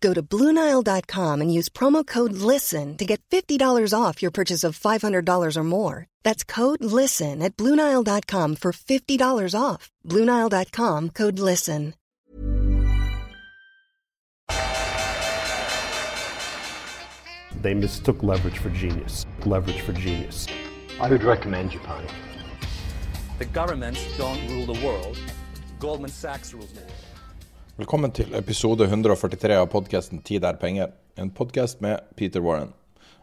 Go to BlueNile.com and use promo code LISTEN to get $50 off your purchase of $500 or more. That's code LISTEN at BlueNile.com for $50 off. BlueNile.com code LISTEN. They mistook leverage for genius. Leverage for genius. I would recommend Japan. The governments don't rule the world. Goldman Sachs rules the world. Velkommen til episode 143 av podkasten 'Tid er penger'. En podkast med Peter Warren.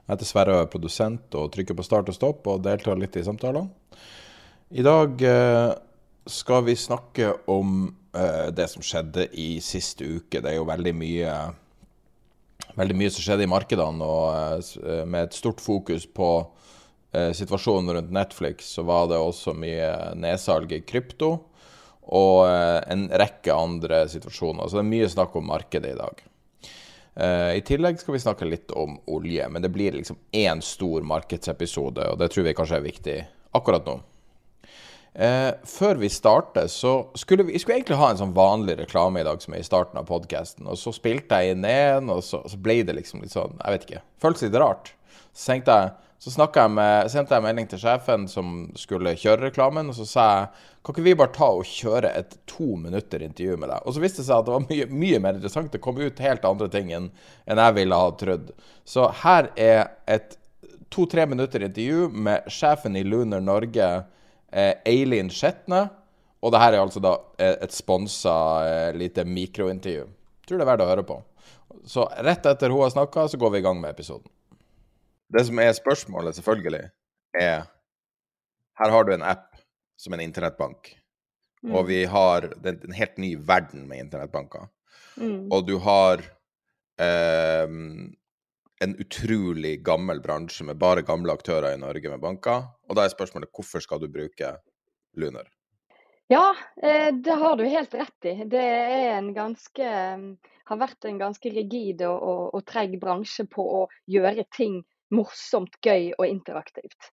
Jeg heter Sverre og er produsent og trykker på start og stopp og deltar litt i samtalene. I dag eh, skal vi snakke om eh, det som skjedde i siste uke. Det er jo veldig mye, veldig mye som skjedde i markedene, og eh, med et stort fokus på situasjonen rundt Netflix, så var det også mye nedsalg i krypto og eh, en rekke andre situasjoner. Så det er mye snakk om markedet i dag. Eh, I tillegg skal vi snakke litt om olje, men det blir liksom én stor markedsepisode, og det tror vi kanskje er viktig akkurat nå. Eh, før vi starter, så skulle vi, vi skulle egentlig ha en sånn vanlig reklame i dag som er i starten av podkasten, og så spilte jeg inn en, og så, så, ble det liksom litt sånn Jeg vet ikke. Føltes litt rart. Så tenkte jeg så jeg med, sendte jeg melding til sjefen som skulle kjøre reklamen, og så sa jeg kan ikke vi bare ta og kjøre et to minutter intervju med deg? Og så viste det seg at det var mye, mye mer interessant. Det kom ut helt andre ting enn, jeg ville ha trodd. Så her er et to-tre minutter intervju med sjefen i Lunar Norge, eh, Eileen Skjetne. Og det her er altså da eh, et sponsa eh, lite mikrointervju. Tror det er verdt å høre på. Så rett etter hun har snakka, så går vi i gang med episoden. Det som er spørsmålet, selvfølgelig, er Her har du en app som en internettbank. Mm. Og vi har er en helt ny verden med internettbanker. Mm. Og du har eh, en utrolig gammel bransje med bare gamle aktører i Norge med banker. Og da er spørsmålet hvorfor skal du bruke Lunar? Ja, eh, det har du helt rett i. Det er en ganske, har vært en ganske rigid og, og, og treg bransje på å gjøre ting morsomt, gøy og interaktivt.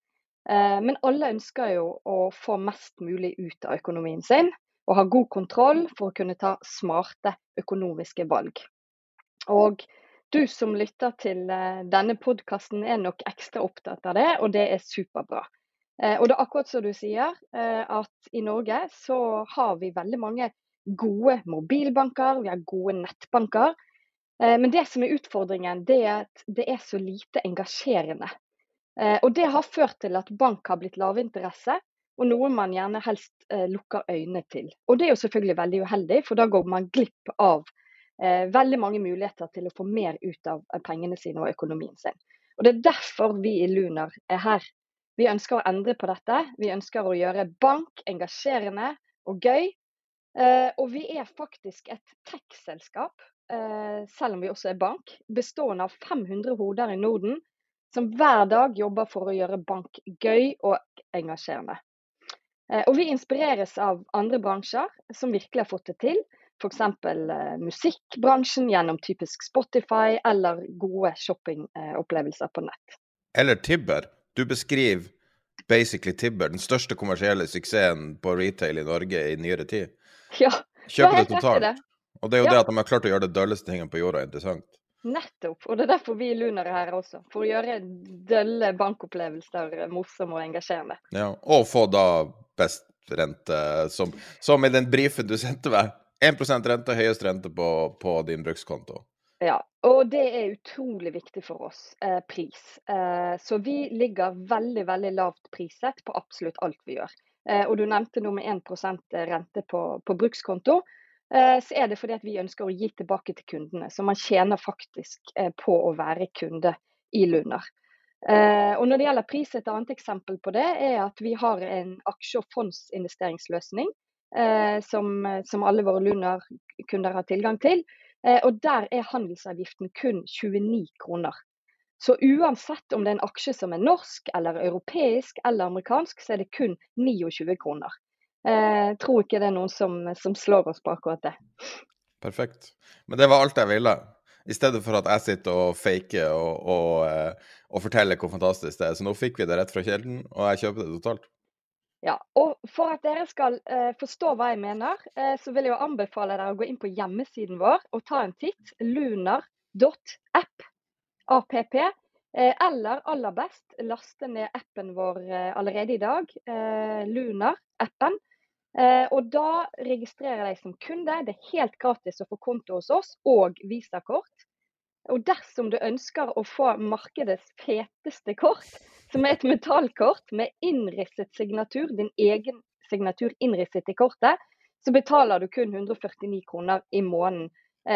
Eh, men alle ønsker jo å få mest mulig ut av økonomien sin, og ha god kontroll for å kunne ta smarte økonomiske valg. Og du som lytter til eh, denne podkasten er nok ekstra opptatt av det, og det er superbra. Eh, og det er akkurat som du sier, at i Norge så har vi veldig mange gode mobilbanker, vi har gode nettbanker. Eh, men det som er utfordringen, det er at det er så lite engasjerende. Eh, og det har ført til at bank har blitt lavinteresse, og noe man gjerne helst eh, lukker øynene til. Og det er jo selvfølgelig veldig uheldig, for da går man glipp av veldig mange muligheter til å få mer ut av pengene sine og økonomien sin. Og Det er derfor vi i Lunar er her. Vi ønsker å endre på dette. Vi ønsker å gjøre bank engasjerende og gøy. Og vi er faktisk et tech-selskap selv om vi også er bank, bestående av 500 hoder i Norden som hver dag jobber for å gjøre bank gøy og engasjerende. Eh, og vi inspireres av andre bransjer som virkelig har fått det til. F.eks. Eh, musikkbransjen gjennom typisk Spotify eller gode shoppingopplevelser på nett. Eller Tibber. Du beskriver basically Tibber, den største kommersielle suksessen på retail i Norge i nyere tid. Ja, Kjøper det totalt. Og det er jo ja. det at de har klart å gjøre det dølleste tingene på jorda interessant. Nettopp. Og det er derfor vi lunere er her også. For å gjøre dølle bankopplevelser morsomme og engasjerende. Ja, Og få da best rente, som, som i den brifen du sendte meg. 1% rente, høyest rente på, på, din brukskonto. Ja, og det er utrolig viktig for oss, eh, pris. Eh, så vi ligger veldig, veldig lavt priset på absolutt alt vi gjør. Eh, og du nevnte noe med 1% rente på, på brukskonto. Eh, så er det fordi at vi ønsker å gi tilbake til kundene. Så man tjener faktisk eh, på å være kunde i Lunar. Eh, og når det gjelder pris, et annet eksempel på det er at vi har en aksje- og fondsinvesteringsløsning som, som alle våre Lunar-kunder har tilgang til. og der er handelsavgiften kun 29 kroner. Så uansett om det er en aksje som er norsk, eller europeisk eller amerikansk, så er det kun 29 kroner. Jeg eh, tror ikke det er noen som, som, slår oss på akkurat det. Perfekt. Men det var alt jeg ville. I stedet for at jeg sitter og faker og, og, eh, og, forteller hvor fantastisk det er. Så nå fikk vi det rett fra kjelden, og jeg kjøper det totalt. Ja, og For at dere skal eh, forstå hva jeg mener, eh, så vil jeg jo anbefale dere å gå inn på hjemmesiden vår og ta en titt. Lunar.app app. Eh, eller aller best, laste ned appen vår eh, allerede i dag, Lunar-appen. Og da registrerer deg som kunde. Det er helt gratis å få konto hos oss og visakort. Og dersom du ønsker å få markedets feteste kort, som er et metallkort med innrisset signatur, din egen signatur innrisset i kortet, så betaler du kun 149 kroner i måneden.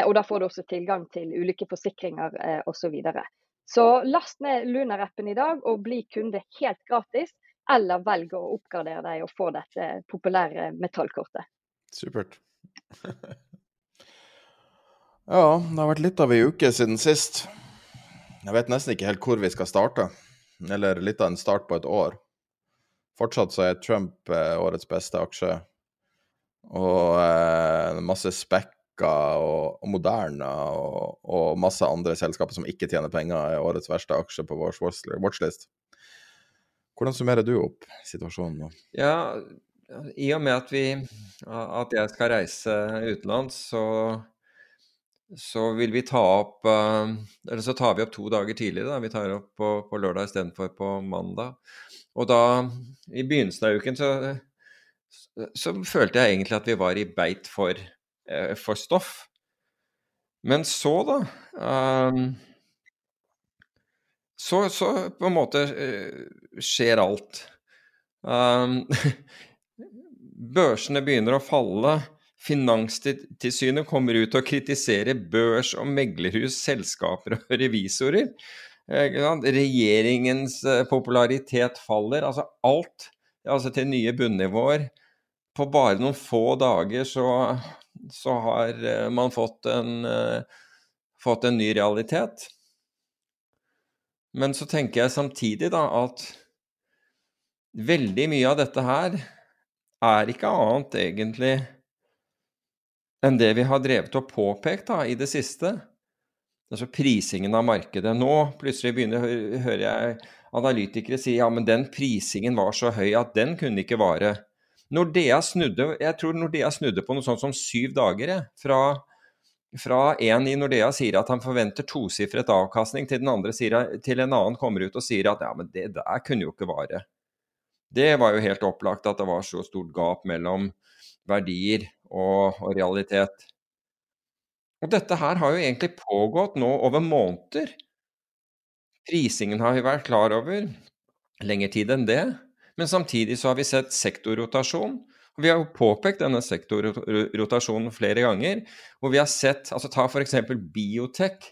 Og da får du også tilgang til ulike forsikringer osv. Så, så last ned Lunar-appen i dag og bli kunde helt gratis. Eller velge å oppgradere deg og få dette populære metallkortet. Supert. ja, det har vært litt av ei uke siden sist. Jeg vet nesten ikke helt hvor vi skal starte. Eller litt av en start på et år. Fortsatt så er Trump eh, årets beste aksje. Og eh, masse Spekka og, og Moderna og, og, masse andre selskaper som ikke tjener penger, er årets verste aksje på vår watchlist. Hvordan summerer du opp situasjonen nå? Ja, i og med at, vi, at jeg skal reise utenlands, så, så vil vi ta opp Eller så tar vi opp to dager tidligere. Da. Vi tar opp på, på lørdag istedenfor på mandag. Og da, i begynnelsen av uken, så, så følte jeg egentlig at vi var i beit for for stoff. Men så, da um, så, så, på en måte uh, skjer alt. Um, børsene begynner å falle. Finanstilsynet kommer ut og kritiserer børs- og meglerhus, selskaper og revisorer. Regjeringens popularitet faller. Altså alt altså til nye bunnivåer. På bare noen få dager så så har eh, man fått en, eh, fått en ny realitet. Men så tenker jeg samtidig da at veldig mye av dette her er ikke annet egentlig enn det vi har drevet og påpekt da, i det siste. Altså prisingen av markedet. Nå plutselig begynner, hører jeg analytikere si ja, men den prisingen var så høy at den kunne ikke vare. Nordea snudde jeg tror Nordea snudde på noe sånt som syv dager. Jeg, fra, fra en i Nordea sier at han forventer tosifret avkastning, til, sier, til en annen kommer ut og sier at ja, men det der kunne jo ikke vare. Det var jo helt opplagt at det var så stort gap mellom verdier og, og realitet. Og dette her har jo egentlig pågått nå over måneder. Prisingen har vi vært klar over lenger tid enn det. Men samtidig så har vi sett sektorrotasjon. Vi har jo påpekt denne sektorrotasjonen flere ganger. Hvor vi har sett altså Ta f.eks. biotek,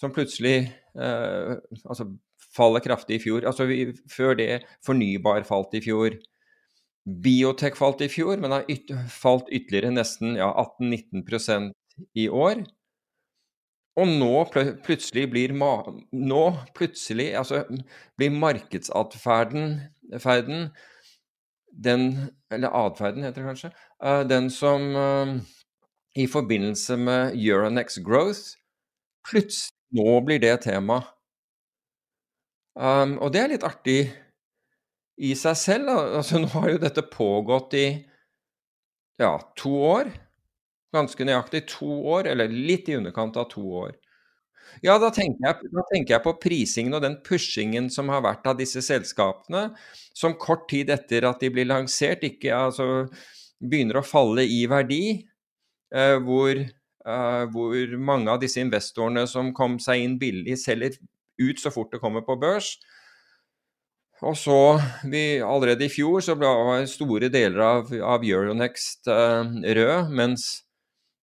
som plutselig eh, altså faller kraftig i fjor. Altså vi, Før det fornybar falt i fjor. Biotek falt i fjor, men har yt falt ytterligere nesten ja, 18-19% i år. Og nå plutselig blir, nå plutselig, altså, blir markedsatferden ferden, den Eller atferden, heter det kanskje. Uh, den som uh, i forbindelse med Euronex Growth Plutselig nå blir det tema. Um, og det er litt artig i seg selv. Altså, nå har jo dette pågått i ja, to år ganske nøyaktig to år, eller litt i underkant av to år. Ja, da tenker, jeg, da tenker, jeg, på prisingen og den pushingen som har vært av disse selskapene, som kort tid etter at de blir lansert, ikke altså, begynner å falle i verdi. Eh, hvor, eh, hvor, mange av disse investorene som kom seg inn billig, selger ut så fort det kommer på børs. Og så, vi, Allerede i fjor så ble store deler av, av Euronext eh, rød, mens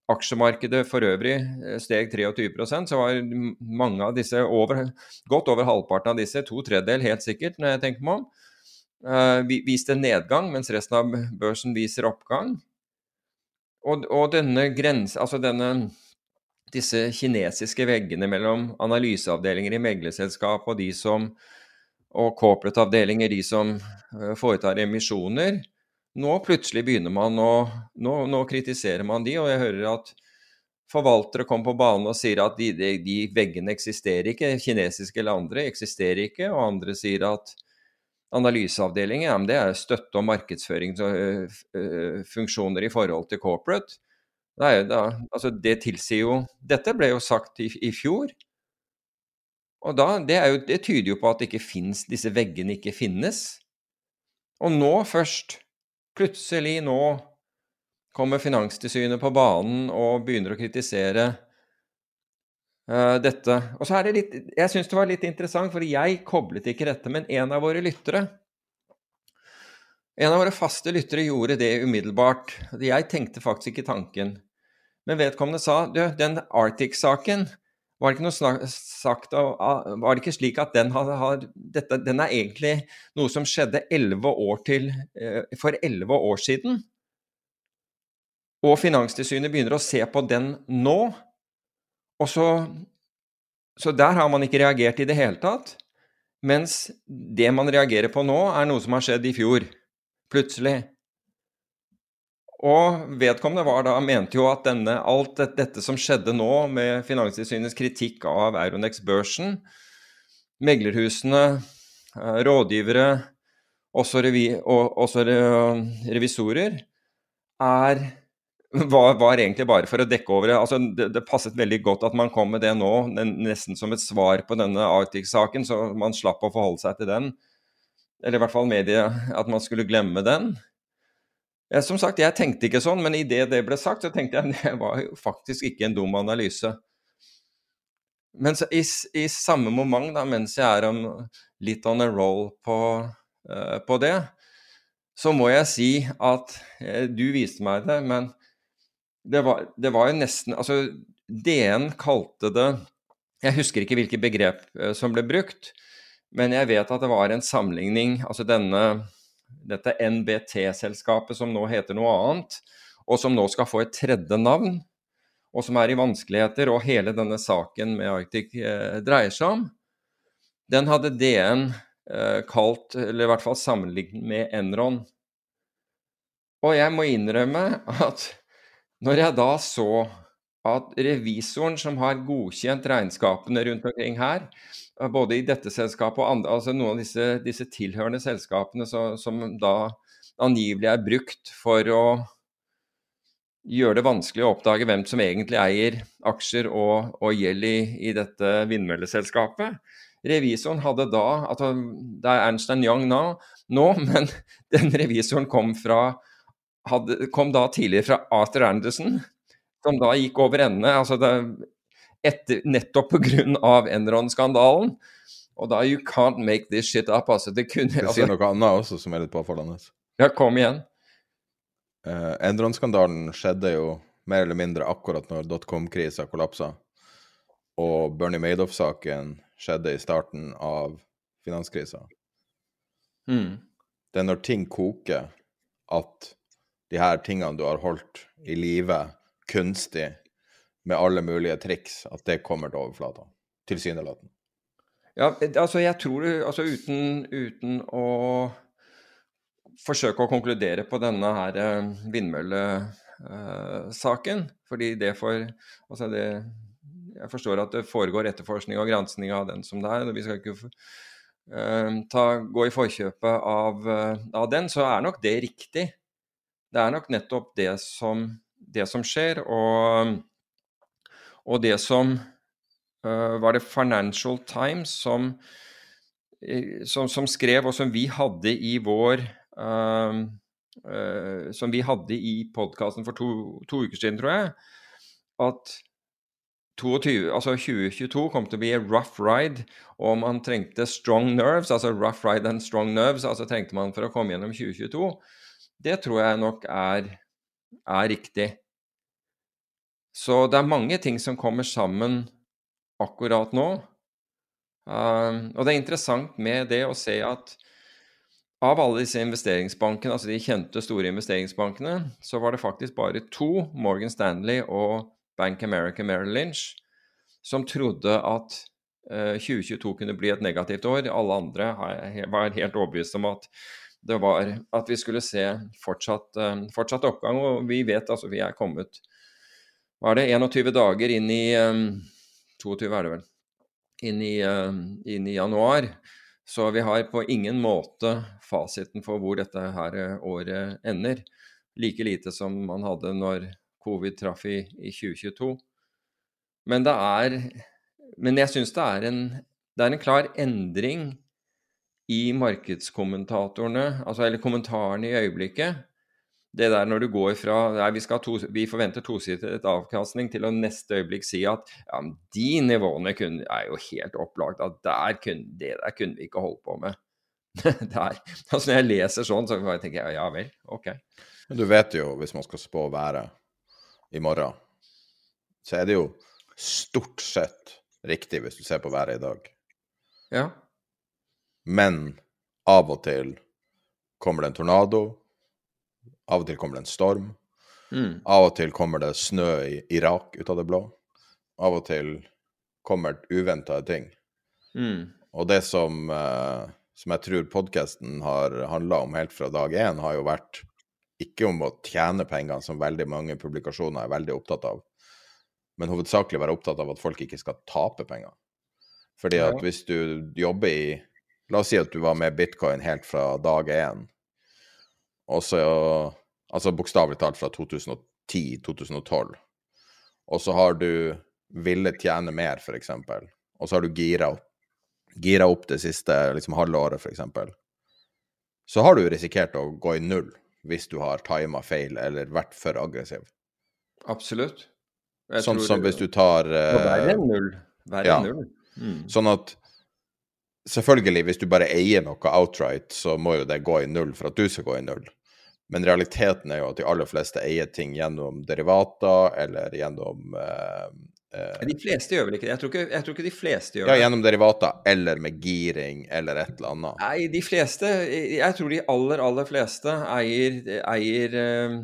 aksjemarkedet for øvrig eh, steg 23% så var mange av disse over, godt over halvparten av disse, to tredjedel helt sikkert, når jeg tenker meg om, uh, viste nedgang, mens resten av børsen viser oppgang. Og, og denne grense, altså denne disse kinesiske veggene mellom analyseavdelinger i meglerselskap og de som og corporate-avdelinger, de som uh, foretar emisjoner, nå plutselig begynner man å nå, nå, kritiserer man de, og jeg hører at forvaltere kommer på banen og sier at de, de, de, veggene eksisterer ikke, kinesiske eller andre eksisterer ikke, og andre sier at analyseavdelingen ja, det er støtte- og markedsføringsfunksjoner i forhold til corporate. Det, da, altså det tilsier jo Dette ble jo sagt i, i fjor. Og da, det, jo, det, tyder jo på at det ikke finnes, disse veggene ikke finnes. Og nå først Plutselig nå kommer Finanstilsynet på banen og begynner å kritisere uh, dette. Og så er det litt Jeg syns det var litt interessant, for jeg koblet ikke dette, men en av våre lyttere en av våre faste lyttere gjorde det umiddelbart. Jeg tenkte faktisk ikke tanken. Men vedkommende sa du, den Arctic-saken var det ikke noe sagt Var det ikke slik at den, har, har, dette, den er egentlig noe som skjedde år til, eh, for elleve år siden? Og Finanstilsynet begynner å se på den nå. Og så, så der har man ikke reagert i det hele tatt. Mens det man reagerer på nå, er noe som har skjedd i fjor. Plutselig. Og vedkommende var da, mente jo at denne, alt dette som skjedde nå, med Finanstilsynets kritikk av Euronex-børsen, meglerhusene, eh, rådgivere, også, revi, og, også revisorer, er, var, var, egentlig bare for å dekke over. Altså, det. det. passet veldig godt at man kom med det nå, nesten som et svar på denne Arctic-saken, så man slapp å forholde seg til den. Eller i hvert fall mediet, at man skulle glemme den. Som sagt, jeg tenkte ikke sånn, men idet det ble sagt, så tenkte jeg at det var jo faktisk ikke en dum analyse. Men i, i, samme moment, da, mens jeg er om, litt on a roll på, uh, på, det, så må jeg si at uh, Du viste meg det, men det var, det var, jo nesten Altså, DN kalte det Jeg husker ikke hvilke begrep uh, som ble brukt, men jeg vet at det var en sammenligning Altså denne dette NBT-selskapet som nå heter noe annet, og som nå skal få et tredje navn, og som er i vanskeligheter, og hele denne saken med Arctic eh, dreier seg om, den hadde DN eh, kalt, eller i hvert fall sammenlignet med Enron. Og jeg må innrømme at når jeg da så at revisoren som har godkjent regnskapene rundt omkring her, både i dette selskapet og andre, altså noen av disse, disse tilhørende selskapene så, som da angivelig er brukt for å gjøre det vanskelig å oppdage hvem som egentlig eier aksjer og, og gjeld i, i, dette vindmølleselskapet. Revisoren hadde da altså Det er Ernst Young nå, nå, men den revisoren kom, fra, hadde, kom da tidligere fra Arthur Anderson, som da gikk over ende. altså det, etter, nettopp pga. Enron-skandalen. Og da You can't make this shit up. altså. Det kunne... Altså, sier noe annet også som er litt påfallende. Ja, kom igjen. Uh, Enron-skandalen skjedde jo mer eller mindre akkurat når dotcom-krisa kollapsa. Og Bernie Madoff-saken skjedde i starten av finanskrisa. Mm. Det er når ting koker, at de her tingene du har holdt i live kunstig, med alle mulige triks, at det kommer til overflata. Tilsynelatende. Ja, altså jeg tror altså uten, uten å forsøke å konkludere på denne her eh, vindmøllesaken, fordi det får Altså det Jeg forstår at det foregår etterforskning og gransking av den som det er. og Vi skal ikke uh, ta, gå i forkjøpet av, uh, av, den, så er nok det riktig. Det er nok nettopp det som, det som skjer. og og det som uh, var det Financial Times som, uh, som, som, skrev, og som vi hadde i vår uh, Som vi hadde i podkasten for to, to, uker siden, tror jeg, at 22, altså 2022 kom til å bli a rough ride, og man trengte strong nerves, altså rough ride and strong nerves, altså trengte man for å komme gjennom 2022. Det tror jeg nok er, er riktig. Så det er mange ting som kommer sammen akkurat nå. Um, og det er interessant med det å se at av alle disse investeringsbankene, altså de kjente store investeringsbankene, så var det faktisk bare to, Morgan Stanley og Bank America Merrill Lynch, som trodde at uh, 2022 kunne bli et negativt år. Alle andre var helt overbevist om at det var at vi skulle se fortsatt, uh, fortsatt oppgang. Og vi vet altså vi er kommet Var det 21 dager inn i um, 22 er det vel. Inn i, uh, inn i januar. Så vi har på ingen måte fasiten for hvor dette her året ender. Like lite som man hadde når covid traff i, i 2022. Men det er Men jeg syns det, det er en klar endring i markedskommentatorene, altså eller kommentarene i øyeblikket. Det der når du går fra nei, vi, to, vi forventer tosittet avkastning, til å neste øyeblikk si at ja, de nivåene kunne, er jo helt opplagt at der kunne, det der kunne vi ikke holdt på med. der. Altså Når jeg leser sånn, så tenker jeg ja vel, OK. Men du vet jo, hvis man skal spå været i morgen, så er det jo stort sett riktig hvis du ser på været i dag. Ja. Men av og til kommer det en tornado. Av og til kommer det en storm. Mm. Av og til kommer det snø i Irak ut av det blå. Av og til kommer uventa ting. Mm. Og det som, eh, som jeg tror podkasten har handla om helt fra dag én, har jo vært ikke om å tjene pengene, som veldig mange publikasjoner er veldig opptatt av, men hovedsakelig være opptatt av at folk ikke skal tape penger. Fordi at hvis du jobber i La oss si at du var med bitcoin helt fra dag én, og så Altså bokstavelig talt fra 2010-2012, og så har du ville tjene mer, f.eks., og så har du gira opp, gira opp det siste liksom, halve året, f.eks., så har du risikert å gå i null hvis du har tima feil eller vært for aggressiv. Absolutt. Jeg Sånn som det- hvis du tar uh, verre eh, enn null. Verre ja. null. Mm. Sånn at selvfølgelig, hvis du bare eier noe outright, så må jo det gå i null for at du skal gå i null. Men realiteten er jo at de aller fleste eier ting gjennom derivater eller gjennom eh, eh, De fleste gjør vel ikke det? Jeg tror ikke, jeg tror ikke de fleste gjør Ja, det. gjennom derivater eller med giring eller et eller annet. Nei, de fleste Jeg tror de aller, aller fleste eier, eier eh,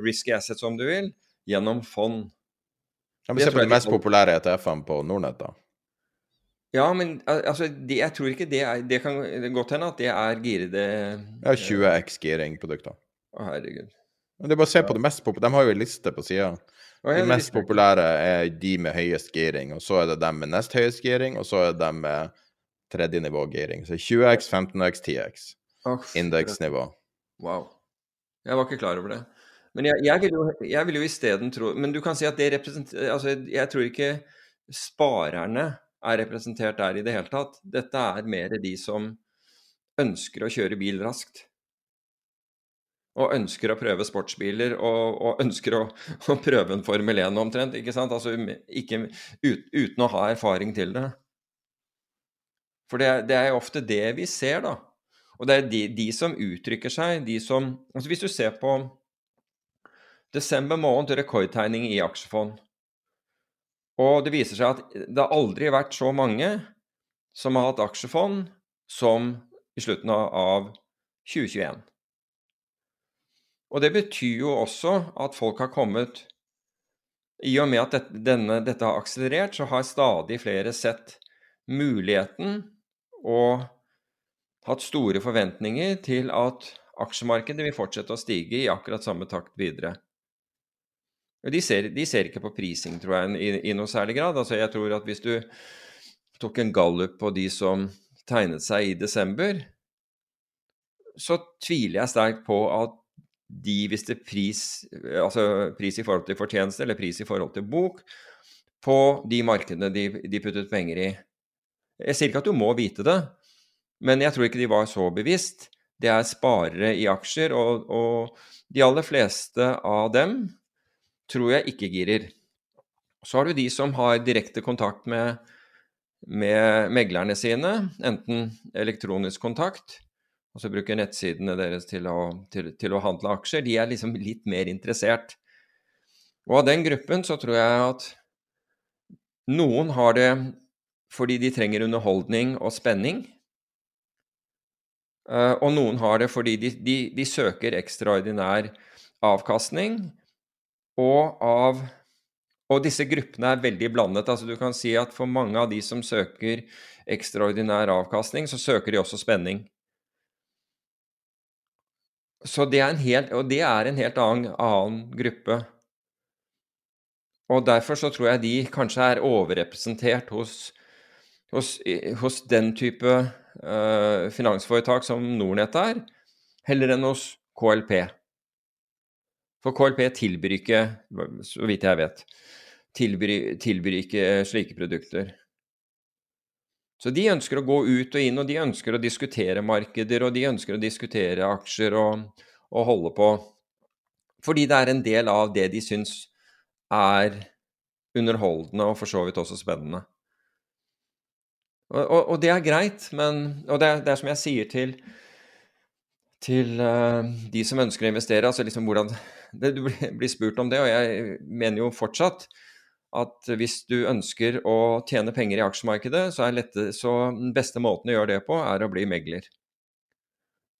risky assets, om du vil, gjennom fond. Ja, men Se på de mest populære ETF-ene på Nordnett, da. Ja, men altså, det, jeg tror ikke det er Det kan godt hende at det er girede Ja, 20X giring-produkter. Å, herregud. Men det er bare å se på det mest populære. De har jo en liste på sida. De mest populære er de med høyest giring, og så er det dem med nest høyest giring, og så er det dem med tredje nivå giring. Så 20X, 15X, 10X. Å, Indeksnivå. Wow. Jeg var ikke klar over det. Men jeg, jeg vil jo, jeg vil jo isteden tro Men du kan si at det representerer Altså, jeg tror ikke sparerne er representert der i det hele tatt. Dette er mer de som ønsker å kjøre bil raskt. Og ønsker å prøve sportsbiler, og, og ønsker å, å prøve en Formel 1 omtrent. ikke sant? Altså ikke, ut, uten å ha erfaring til det. For det, det er jo ofte det vi ser, da. Og det er de, de som uttrykker seg, de som altså Hvis du ser på desember måned, rekordtegning i aksjefond. Og det viser seg at det har aldri vært så mange som har hatt aksjefond som i slutten av- av 2021. Og det betyr jo også at folk har kommet I og med at dette, denne, dette har akselerert, så har stadig flere sett muligheten og hatt store forventninger til at aksjemarkedet vil fortsette å stige i akkurat samme takt videre. De ser, de ser ikke på prising, tror jeg, i, i noe særlig grad. Altså, jeg tror at hvis du tok en gallup på de som tegnet seg i desember, så tviler jeg sterkt på at de visste pris, altså pris i forhold til fortjeneste eller pris i forhold til bok, på de markedene de, de puttet penger i. Jeg sier ikke at du må vite det, men jeg tror ikke de var så bevisst. Det er sparere i aksjer, og, og de aller fleste av dem tror jeg ikke girer. Så har du de som har direkte kontakt med, med meglerne sine, enten elektronisk kontakt, og så bruker nettsidene deres til å, til, til å handle aksjer. De er liksom litt mer interessert. Og av den gruppen så tror jeg at noen har det fordi de trenger underholdning og spenning. Eh, og noen har det fordi de, de, de søker ekstraordinær avkastning. Og, av, og disse gruppene er veldig blandet. Altså du kan si at for mange av de som søker ekstraordinær avkastning, så søker de også spenning. Så det er en helt, og det er en helt annen, annen gruppe. Og derfor så tror jeg de kanskje er overrepresentert hos, hos, hos den type uh, finansforetak som Nornett er, heller enn hos KLP. For KLP tilbyr ikke, så vidt jeg vet, tilbyr, tilbyr ikke slike produkter. Så de ønsker å gå ut og inn, og de ønsker å diskutere markeder, og de ønsker å diskutere aksjer og, og holde på. Fordi det er en del av det de syns er underholdende og for så vidt også spennende. Og, og, og det er greit, men Og det det er, som jeg sier til, til uh, de som ønsker å investere, altså liksom hvordan det, Du blir spurt om det, og jeg mener jo fortsatt at hvis du ønsker å tjene penger i aksjemarkedet, så lette, så den beste måten å gjøre det på, er å bli megler.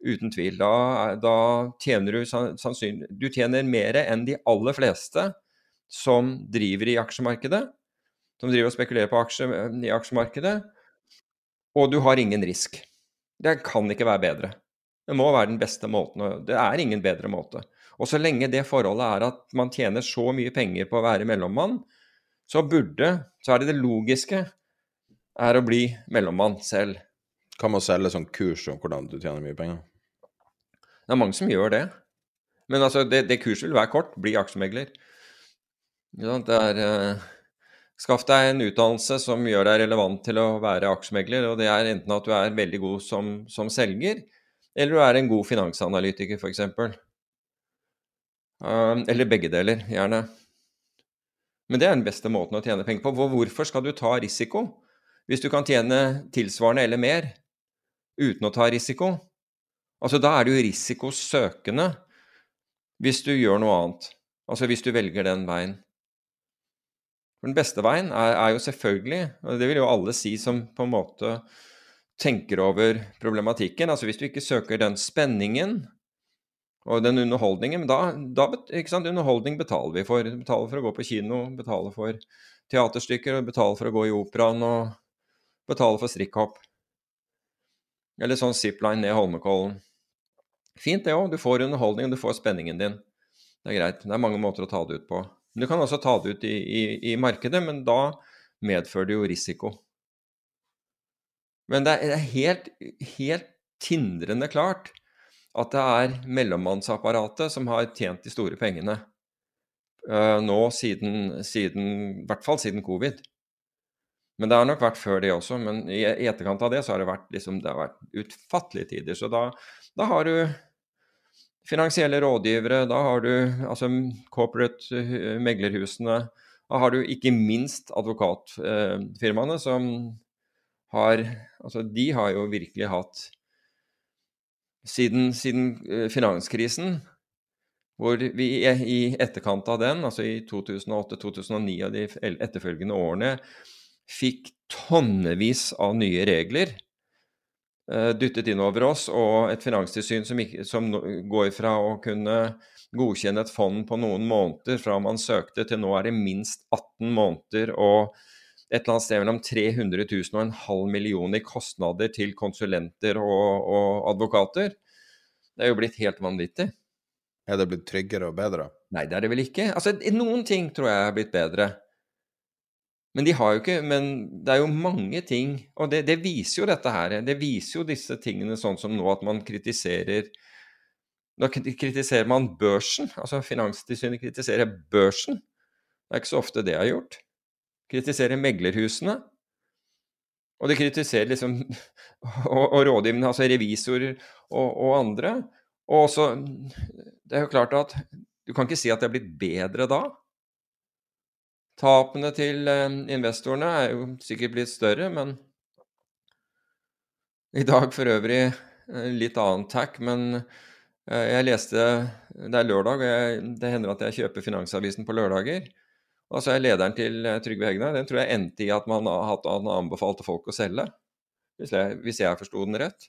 Uten tvil. Da, da tjener du sannsynlig Du tjener mer enn de aller fleste som driver i aksjemarkedet. Som driver og spekulerer på aksje, i aksjemarkedet. Og du har ingen risk. Det kan ikke være bedre. Det må være den beste måten. Det er ingen bedre måte. Og så lenge det forholdet er at man tjener så mye penger på å være mellommann, så burde Så er det det logiske er å bli mellommann selv. Kan man selge sånn kurs om hvordan du tjener mye penger? Det er mange som gjør det. Men altså, det, det kurset vil være kort. Bli aksjemegler. Ja, det er uh, Skaff deg en utdannelse som gjør deg relevant til å være aksjemegler. Og det er enten at du er veldig god som, som selger, eller du er en god finansanalytiker, f.eks. Uh, eh, eller begge deler, gjerne. Men det er den beste måten å tjene penger på. Hvorfor skal du ta risiko hvis du kan tjene tilsvarende eller mer uten å ta risiko? Altså, da er du risikosøkende hvis du gjør noe annet. Altså hvis du velger den veien. For den beste veien er, er jo selvfølgelig, og det vil jo alle si som på en måte tenker over problematikken, altså hvis du ikke søker den spenningen og den underholdningen, da, da ikke sant, Underholdning betaler vi for. Betaler for å gå på kino, betaler for teaterstykker, og betaler for å gå i operaen og betaler for strikkhopp. Eller sånn zipline ned Holmenkollen. Fint det òg, du får underholdning, du får spenningen din. Det er greit. Det er mange måter å ta det ut på. Du kan også ta det ut i, i, i markedet, men da medfører det jo risiko. Men det er helt, helt tindrende klart at det er mellommannsapparatet som har tjent de store pengene uh, nå siden, siden, I hvert fall siden covid. Men det har nok vært før det også. Men i, etterkant av det så har det vært, liksom, det har vært utfattelige tider. Så da, da, har du finansielle rådgivere, da har du altså corporate uh, meglerhusene. Da har du ikke minst advokatfirmaene uh, som har Altså, de har jo virkelig hatt siden, siden eh, finanskrisen, hvor vi i etterkant av den, altså i 2008, 2009 og de etterfølgende årene, fikk tonnevis av nye regler uh, dyttet inn over oss, og et finanstilsyn som, ikke, som, går fra å kunne godkjenne et fond på noen måneder fra man søkte, til nå er det minst 18 måneder og et eller annet sted mellom 300 000 og en halv million i kostnader til konsulenter og, og, advokater. Det er jo blitt helt vanvittig. Er det blitt tryggere og bedre? Nei, det er det vel ikke. Altså, noen ting tror jeg er blitt bedre. Men de har jo ikke Men det er jo mange ting, og det, det viser jo dette her. Det viser jo disse tingene sånn som nå at man kritiserer Nå kritiserer man børsen. Altså Finanstilsynet kritiserer børsen. Det er ikke så ofte det er gjort kritiserer meglerhusene. Og de kritiserer liksom og, og rådgivende, altså revisorer og, og, andre. Og også Det er jo klart at du kan ikke si at det er blitt bedre da. Tapene til eh, investorene er jo sikkert blitt større, men i dag for øvrig litt annen tack, men Eh, jeg leste Det er lørdag, og jeg, det hender at jeg kjøper Finansavisen på lørdager. Og så er lederen til eh, Trygve Hegnar Den tror jeg endte i at man har hatt, han anbefalte folk å selge. Hvis jeg, hvis jeg forsto den rett.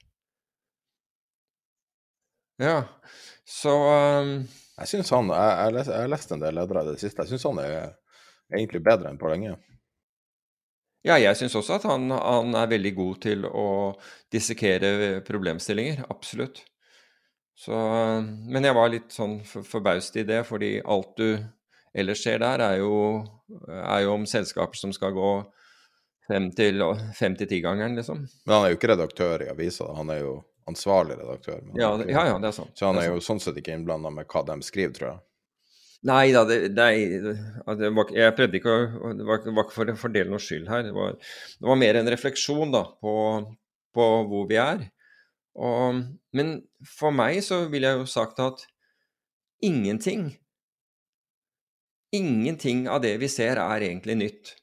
Ja, så um, Jeg syns han Jeg har lest en del ledere i det siste. Jeg syns han er egentlig bedre enn på lenge. Ja, jeg syns også at han, han, er veldig god til å dissekere problemstillinger. Absolutt. Så, men jeg var litt sånn forbaust i det, fordi alt du ellers skjer der, er jo, er jo om selskaper som skal gå fem til ti-gangeren, liksom. Men han er jo ikke redaktør i avisa, han er jo ansvarlig redaktør. Ja, det, ja, ja, det er sant. Så han er, er jo sånn sett ikke innblanda med hva de skriver, tror jeg. Nei da, det, det var, jeg prøvde ikke å Det var, var, ikke for å fordele noe skyld her. Det var, det var mer en refleksjon da, på, på hvor vi er. Og, men for meg så ville jeg jo sagt at ingenting Ingenting av det vi ser, er egentlig nytt.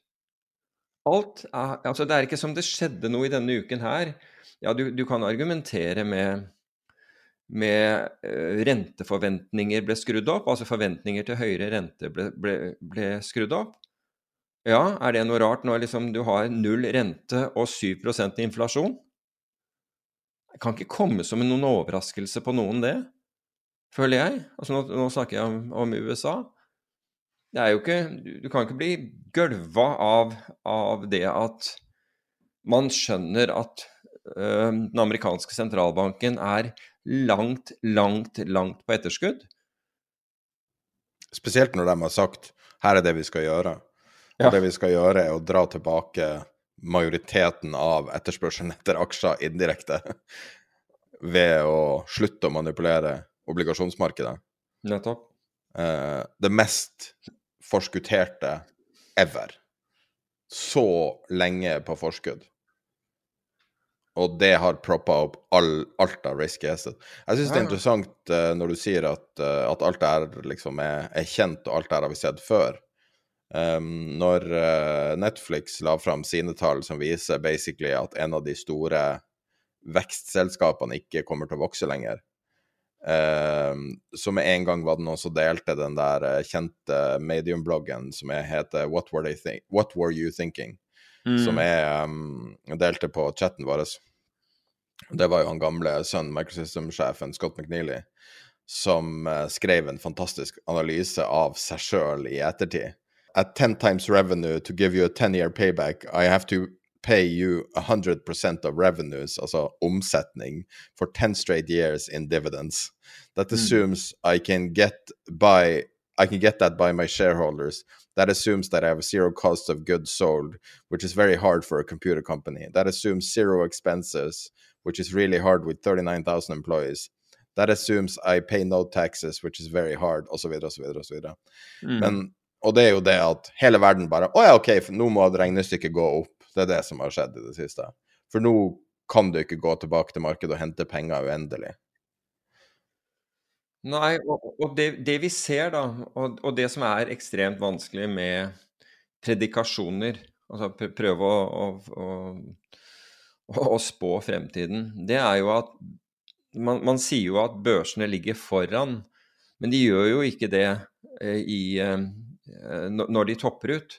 Alt er Altså, det er ikke som det skjedde noe i denne uken her. Ja, du, du kan argumentere med med uh, renteforventninger ble skrudd opp, altså forventninger til høyere rente ble, ble, ble, skrudd opp. Ja, er det noe rart når liksom du har null rente og 7 inflasjon? Det kan ikke komme som noen overraskelse på noen, det, føler jeg. Altså nå, nå snakker jeg om, om, USA. Det er jo ikke Du kan ikke bli gølva av, av det at man skjønner at øh, den amerikanske sentralbanken er langt, langt, langt på etterskudd. Spesielt når de har sagt her er det vi skal gjøre. Ja. Det vi skal gjøre, er å dra tilbake majoriteten av etterspørselen etter aksjer indirekte ved å slutte å manipulere obligasjonsmarkedet. Nettopp. Eh, det mest forskutterte ever. Så lenge på forskudd og det har proppa opp all, alt av risky asset. Jeg syns det er interessant uh, når du sier at, uh, at alt det her liksom er, er, kjent, og alt det her har vi sett før. Um, når uh, Netflix la fram sine tall som viser basically at en av de store vekstselskapene ikke kommer til å vokse lenger, um, som med en gang var det noen som delte den der kjente medium-bloggen som heter What Were, What Were You Thinking? mm. som jeg um, delte på chatten vår. Det var jo han gamle sønnen, Microsystem-sjefen Scott McNeely, som uh, skrev en fantastisk analyse av seg sjøl i ettertid. At 10 times revenue to give you a 10 year payback, I have to pay you 100% of revenues, altså omsetning, for 10 straight years in dividends. That mm. assumes mm. I can get by I can get that by my shareholders that assumes that I have zero cost of goods sold, which is very hard for a computer company. That assumes zero expenses, which is really hard with 39,000 employees. That assumes I pay no taxes, which is very hard, osv., osv., osv. Men Og det er jo det at hele verden bare Å ja, OK, nå må regnestykket gå opp. Det er det som har skjedd i det siste. For nå kan du ikke gå tilbake til markedet og hente penger uendelig. Nei, og, og det, det, vi ser, da, og, og, det som er ekstremt vanskelig med predikasjoner, altså prøve å, å, å, å spå fremtiden, det er jo at man, man, sier jo at børsene ligger foran, men de gjør jo ikke det eh, i, eh, når de topper ut.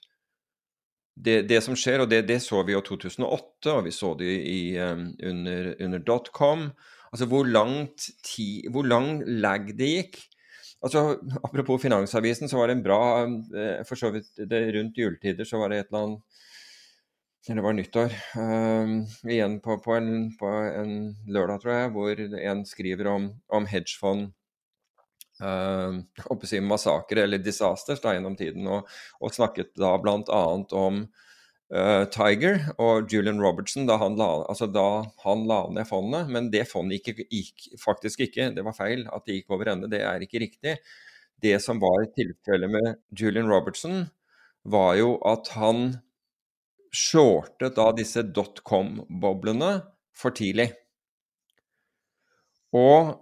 Det, det, som skjer, og det, det, så vi jo 2008, og vi så det i, under, under dotcom, Altså hvor, langt ti, hvor lang lag det gikk. Altså, Apropos Finansavisen, så var det en bra eh, For så vidt det, rundt juletider så var det et eller annet Eller det var nyttår. Um, igjen på, på, en, på, en, lørdag, tror jeg, hvor en skriver om, om hedgefond. Uh, si massakre eller disasters da gjennom tiden, og, og snakket da bl.a. om uh, Tiger og Julian Robertson da han, la, altså da han la ned fondet. Men det fondet gikk, gikk, faktisk ikke, det var feil at det gikk over ende. Det er ikke riktig. Det som var tilfellet med Julian Robertson, var jo at han shortet da disse dotcom-boblene for tidlig. Og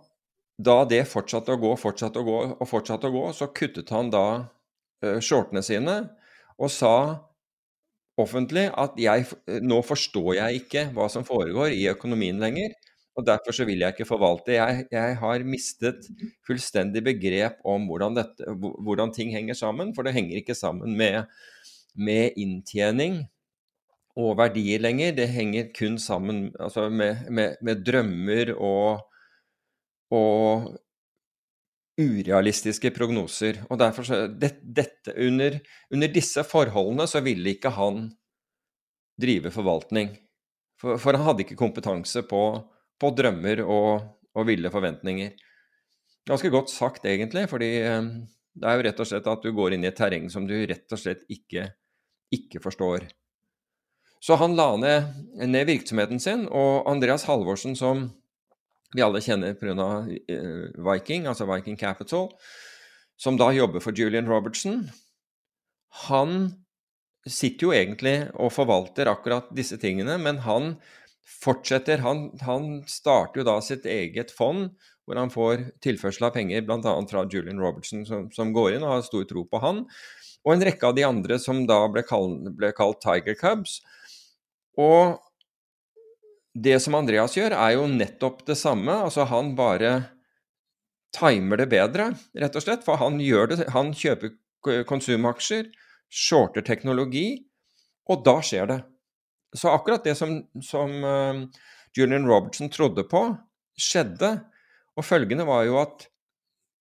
da det fortsatte å gå, fortsatte å gå og fortsatte å gå, så kuttet han da uh, shortene sine og sa offentlig at jeg, nå forstår jeg ikke hva som foregår i økonomien lenger. Og derfor så vil jeg ikke forvalte. Jeg, jeg har mistet fullstendig begrep om hvordan, dette, hvordan, ting henger sammen. For det henger ikke sammen med, med inntjening og verdier lenger. Det henger kun sammen altså med, med, med, drømmer og, og urealistiske prognoser. Og derfor så, det, dette, under, under, disse forholdene så ville ikke han drive forvaltning. For, for han hadde ikke kompetanse på på drømmer og, og ville forventninger. Ganske godt sagt, egentlig, fordi eh, det er jo rett og slett at du går inn i et terreng som du rett og slett ikke, ikke forstår. Så han la ned, ned, virksomheten sin, og Andreas Halvorsen, som vi alle kjenner pga. Eh, Viking, altså Viking Capital, som da jobber for Julian Robertson, han sitter jo egentlig og forvalter akkurat disse tingene, men han fortsetter. Han, han, starter jo da sitt eget fond, hvor han får tilførsel av penger bl.a. fra Julian Robertson, som, som, går inn og har stor tro på han. Og en rekke av de andre som da ble, kall, ble kalt Tiger Cubs. Og det som Andreas gjør, er jo nettopp det samme. Altså han bare timer det bedre, rett og slett. For han det Han kjøper konsumaksjer, shorter teknologi, og da skjer det. Så akkurat det som, som uh, Julian Robertson trodde på, skjedde. Og følgende var jo at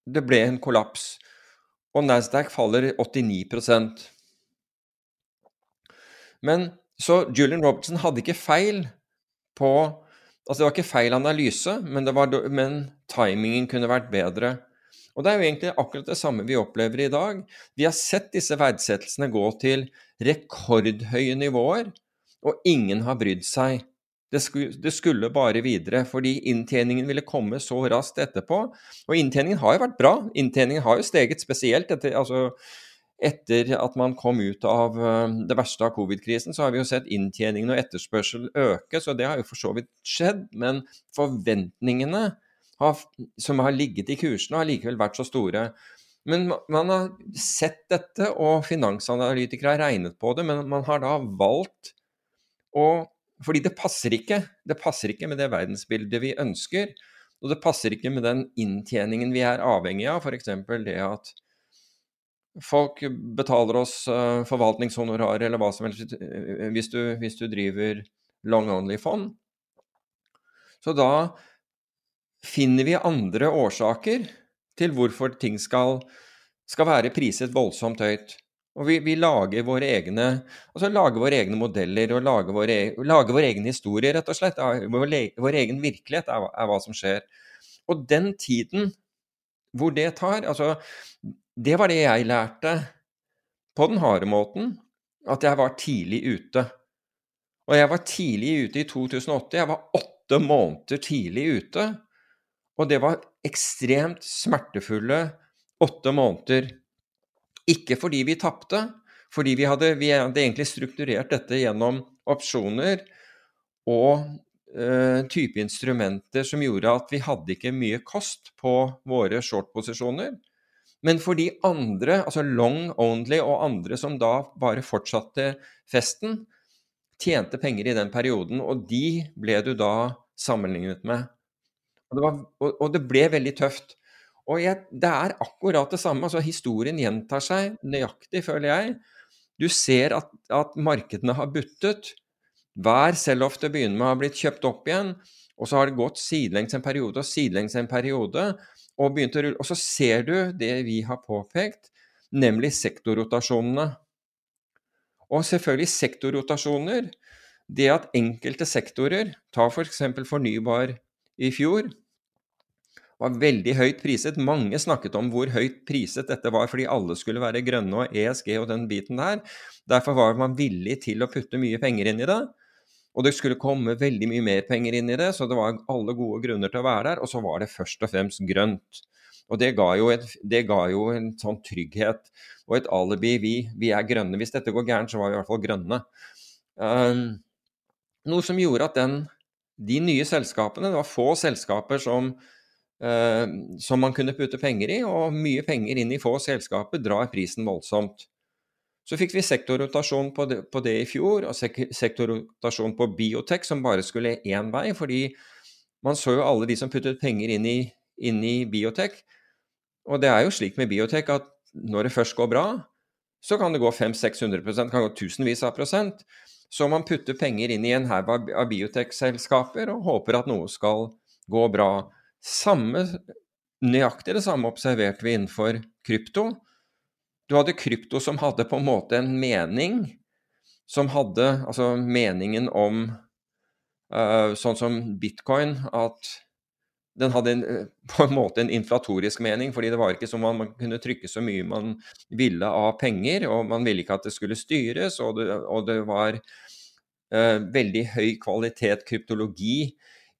det ble en kollaps. Og Nasdaq faller 89% Men så Julian Robertson hadde ikke feil på Altså det var ikke feil analyse, men, var, men timingen kunne vært bedre. Og det er jo egentlig akkurat det samme vi opplever i dag. Vi har sett disse verdsettelsene gå til rekordhøye nivåer og ingen har brydd seg. Det skulle, det skulle, bare videre, fordi inntjeningen ville komme så raskt etterpå. Og inntjeningen har jo vært bra. Inntjeningen har jo steget spesielt etter, altså, etter at man kom ut av uh, det verste av covid-krisen. Så har vi jo sett inntjeningen og etterspørsel øke, så det har jo for så vidt skjedd. Men forventningene har, som har ligget i kursene, har likevel vært så store. Men man har sett dette, og finansanalytikere har regnet på det, men man har da valgt å fordi det passer ikke. Det passer ikke med det verdensbildet vi ønsker. Og det passer ikke med den inntjeningen vi er avhengig av, f.eks. det at folk betaler oss uh, forvaltningshonorar eller hva som helst uh, hvis, du, hvis du driver long only-fond. Så da finner vi andre årsaker til hvorfor ting skal, skal være priset voldsomt høyt. Og vi, vi, lager våre egne altså lager våre egne modeller og lager, våre, lager våre egne historier, rett og slett. Vår, vår egen virkelighet er, er, hva som skjer. Og den tiden hvor det tar altså Det var det jeg lærte på den harde måten, at jeg var tidlig ute. Og jeg var tidlig ute i 2008. Jeg var åtte måneder tidlig ute. Og det var ekstremt smertefulle åtte måneder ikke fordi vi tapte, fordi vi hadde, vi hadde, egentlig strukturert dette gjennom opsjoner og eh, type instrumenter som gjorde at vi hadde ikke mye kost på våre short-posisjoner. Men for de andre, altså long only og andre som da bare fortsatte festen, tjente penger i den perioden, og de ble du da sammenlignet med. Og det, var, og, og det ble veldig tøft. Og jeg, det er akkurat det samme. altså Historien gjentar seg nøyaktig, føler jeg. Du ser at, at markedene har buttet. Hver sell-off det begynner med, har blitt kjøpt opp igjen. Og så har det gått sidelengs en periode og sidelengs en periode. Og, begynt å rulle. og så ser du det vi har påpekt, nemlig sektorrotasjonene. Og selvfølgelig sektorrotasjoner. Det at enkelte sektorer, ta f.eks. For fornybar i fjor, var veldig høyt priset. Mange snakket om hvor høyt priset dette var, fordi alle skulle være grønne og ESG og den biten der. Derfor var man villig til å putte mye penger inn i det. Og det skulle komme veldig mye mer penger inn i det, så det var alle gode grunner til å være der. Og så var det først og fremst grønt. Og det ga jo, et, det ga jo en sånn trygghet og et alibi. Vi, vi, er grønne. Hvis dette går gærent, så var vi i hvert fall grønne. Um, noe som gjorde at den, de nye selskapene, det var få selskaper som uh, som man kunne putte penger i, og mye penger inn i få selskaper drar prisen voldsomt. Så fikk vi sektorrotasjon på det, på det i fjor, og sek sektorrotasjon på biotek som bare skulle én vei, fordi Man så jo alle de som puttet penger inn i, inn i biotek. Og det er jo slik med biotek at når det først går bra, så kan det gå 500-600% kan gå tusenvis av prosent. Så man putter penger inn i en haug av biotech-selskaper, og håper at noe skal gå bra. Samme, nøyaktig det samme observerte vi innenfor krypto. Du hadde krypto som hadde på en måte en mening, som hadde altså meningen om uh, Sånn som bitcoin, at den hadde en, eh, på en måte en inflatorisk mening, fordi det var ikke som om man kunne trykke så mye man ville av penger, og man ville ikke at det skulle styres, og det, og det var uh, veldig høy kvalitet kryptologi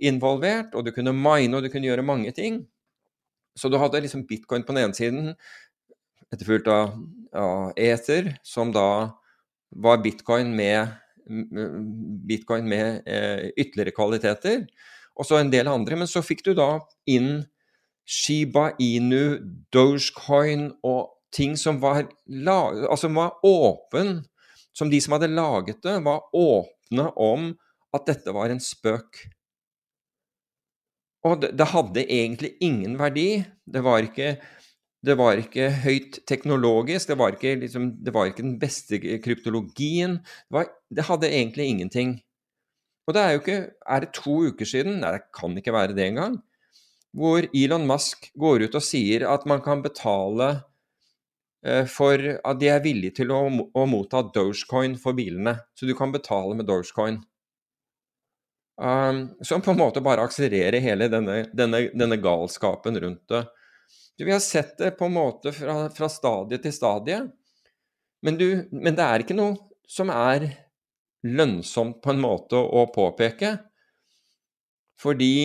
involvert, og du kunne mine, og du kunne gjøre mange ting. Så du hadde liksom bitcoin på den ene siden, etterfulgt av, Ether, som da var bitcoin med, bitcoin med eh, ytterligere kvaliteter og så en del andre. Men så fikk du da inn Shiba Inu, Dogecoin og ting som var, altså var åpen, som de som hadde laget det, var åpne om at dette var en spøk. Og det, det hadde egentlig ingen verdi. Det var ikke, det var ikke høyt teknologisk, det var ikke, liksom, det var ikke den beste kryptologien. Det, var, det hadde egentlig ingenting. Og det er jo ikke Er det to uker siden? Nei, det kan ikke være det engang. Hvor Elon Musk går ut og sier at man kan betale eh, for at de er villige til å, å, motta Dogecoin for bilene. Så du kan betale med Dogecoin. Um, som på en måte bare akselererer hele denne, denne, denne galskapen rundt det. Du, vi har sett det på en måte fra, fra stadie til stadie, men, du, men det er ikke noe som er lønnsomt på en måte å påpeke, fordi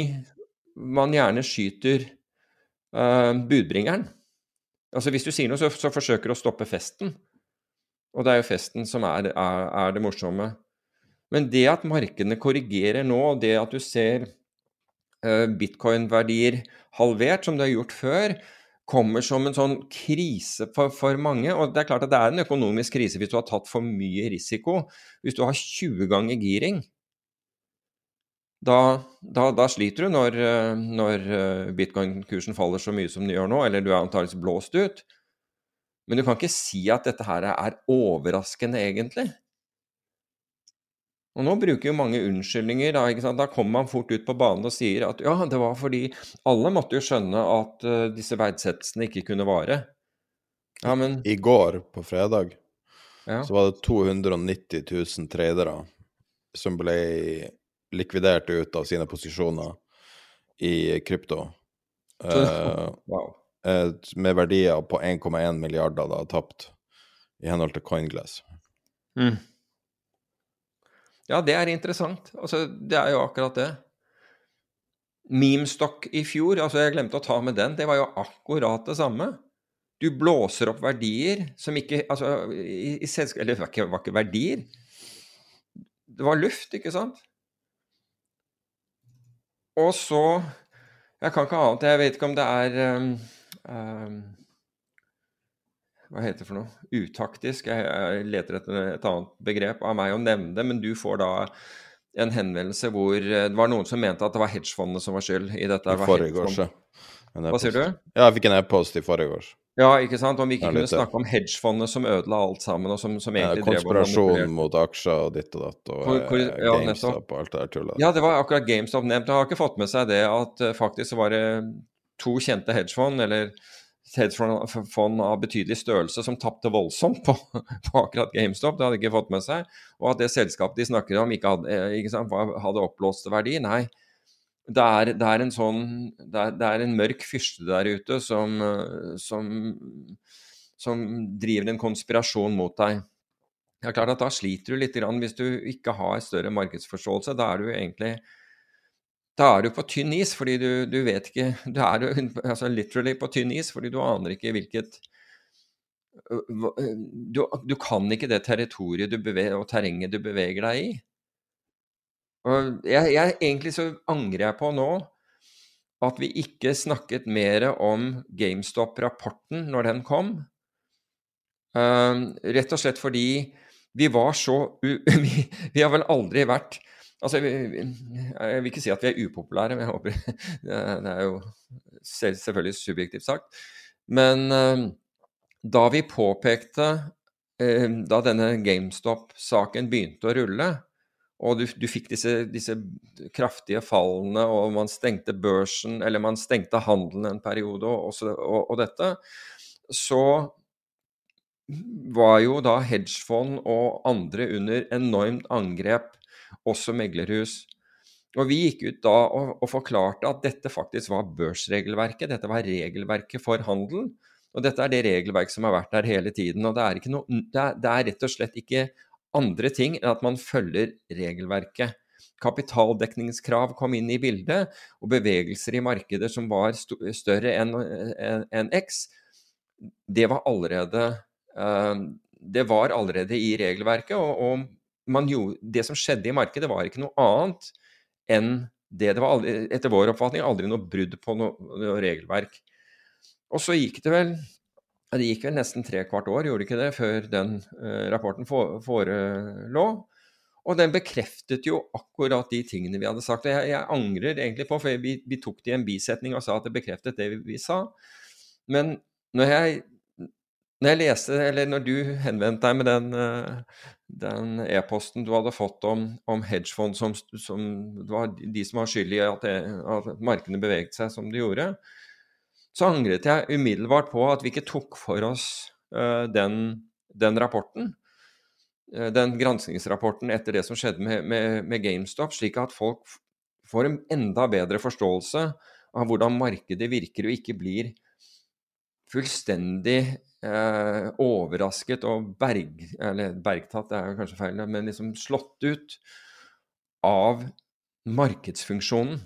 man gjerne skyter uh, budbringeren. Altså Hvis du sier noe, så, så forsøker du å stoppe festen. Og det er jo festen som er, er, er, det morsomme. Men det at markedene korrigerer nå, og det at du ser uh, bitcoin-verdier halvert, som det har gjort før, kommer som en sånn krise for, for, mange. Og det er klart at det er en økonomisk krise hvis du har tatt for mye risiko. Hvis du har 20 ganger giring, da, da, da sliter du når, når bitcoin-kursen faller så mye som den gjør nå, eller du er antakeligvis blåst ut. Men du kan ikke si at dette her er overraskende, egentlig. Og nå bruker jo mange unnskyldninger. Da, ikke sant? da kommer man fort ut på banen og sier at ja, det var fordi alle måtte jo skjønne at uh, disse verdsettelsene ikke kunne vare. Ja, men I går, på fredag, ja. så var det 290 000 tradere som ble likvidert ut av sine posisjoner i krypto. Uh, wow. uh, med verdier på 1,1 milliarder da tapt, i henhold til Coinglass. Mm. Ja, det er interessant. Altså, det er jo akkurat det. Memestock i fjor, altså jeg glemte å ta med den, det var jo akkurat det samme. Du blåser opp verdier som ikke Altså, i, i selskap... Eller det var var ikke verdier. Det var luft, ikke sant? Og så Jeg kan ikke annet, jeg vet ikke om det er um, um, hva heter det for noe, utaktisk. Jeg, leter etter et annet begrep av meg å nevne det, men du får da en henvendelse hvor eh, det var noen som mente at det var hedgefondene som var skyld i dette. I forgårs, ja. Hva sier du? Ja, jeg fikk en e-post i forgårs. Ja, ikke sant? Om vi ikke kunne snakke om hedgefondet som ødela alt sammen, og som, som egentlig ja, Konspirasjon mot aksjer og ditt og datt, og hvor, hvor, ja, GameStop og alt det der tullet. Ja, det var akkurat GameStop nevnt. Jeg har ikke fått med seg det at uh, faktisk var det to kjente hedgefond, eller hedgefond av betydelig størrelse som tapte voldsomt på, på, akkurat GameStop. Det hadde ikke fått med seg. Og at det selskapet de snakker om, ikke hadde, eh, ikke sant, hadde oppblåst verdi. Nei. Det er, det er, en sånn det er, det er, en mørk fyrste der ute som, som, som driver en konspirasjon mot deg. Det er klart at Da sliter du litt hvis du ikke har større markedsforståelse. Da er du egentlig da er du på tynn is, fordi du, du vet ikke Du er altså literally på tynn is, fordi du aner ikke hvilket du, du kan ikke det territoriet beveger, og terrenget du beveger deg i. Og jeg, jeg, egentlig så angrer jeg på nå at vi ikke snakket mer om GameStop-rapporten når den kom. Uh, rett og slett fordi vi var så vi, vi har vel aldri vært Altså, jeg vil ikke si at vi er upopulære, men jeg håper Det er jo selvfølgelig subjektivt sagt. Men da vi påpekte Da denne GameStop-saken begynte å rulle, og du, du fikk disse, disse, kraftige fallene, og man stengte børsen, eller man stengte handelen en periode, og, og, og, dette, så var jo da hedgefond og andre under enormt angrep, også meglerhus. Og vi gikk ut da og, og forklarte at dette faktisk var børsregelverket, dette var regelverket for handel. Og dette er det regelverket som har vært der hele tiden. Og det er, noe, det er, det er rett og slett ikke andre ting enn at man følger regelverket. Kapitaldekningskrav kom inn i bildet, og bevegelser i markeder som var større enn en X, det var allerede uh, det var allerede i regelverket. og, og gjorde, det som skjedde i markedet, var ikke noe annet enn det det var aldri, etter vår oppfatning aldri noe brudd på noe, noe regelverk. Og så gikk det vel det gikk vel nesten tre kvart år, gjorde det ikke det, før den uh, rapporten forelå. Og den bekreftet jo akkurat de tingene vi hadde sagt. Og jeg, jeg angrer egentlig på, for vi, vi, tok det i en bisetning og sa at det bekreftet det vi, vi sa. Men når jeg, når jeg leste, eller når du henvendte deg med den, uh, den e-posten du hadde fått om, om hedgefond, som, som, var de som var skyld i at, at markedene beveget seg som de gjorde, så angret jeg umiddelbart på at vi ikke tok for oss uh, den, den, rapporten. Uh, den granskingsrapporten etter det som skjedde med, med, med, GameStop, slik at folk får en enda bedre forståelse av hvordan markedet virker, og ikke blir fullstendig uh, overrasket og berg, eller bergtatt, det er jo kanskje feil, men liksom slått ut av markedsfunksjonen.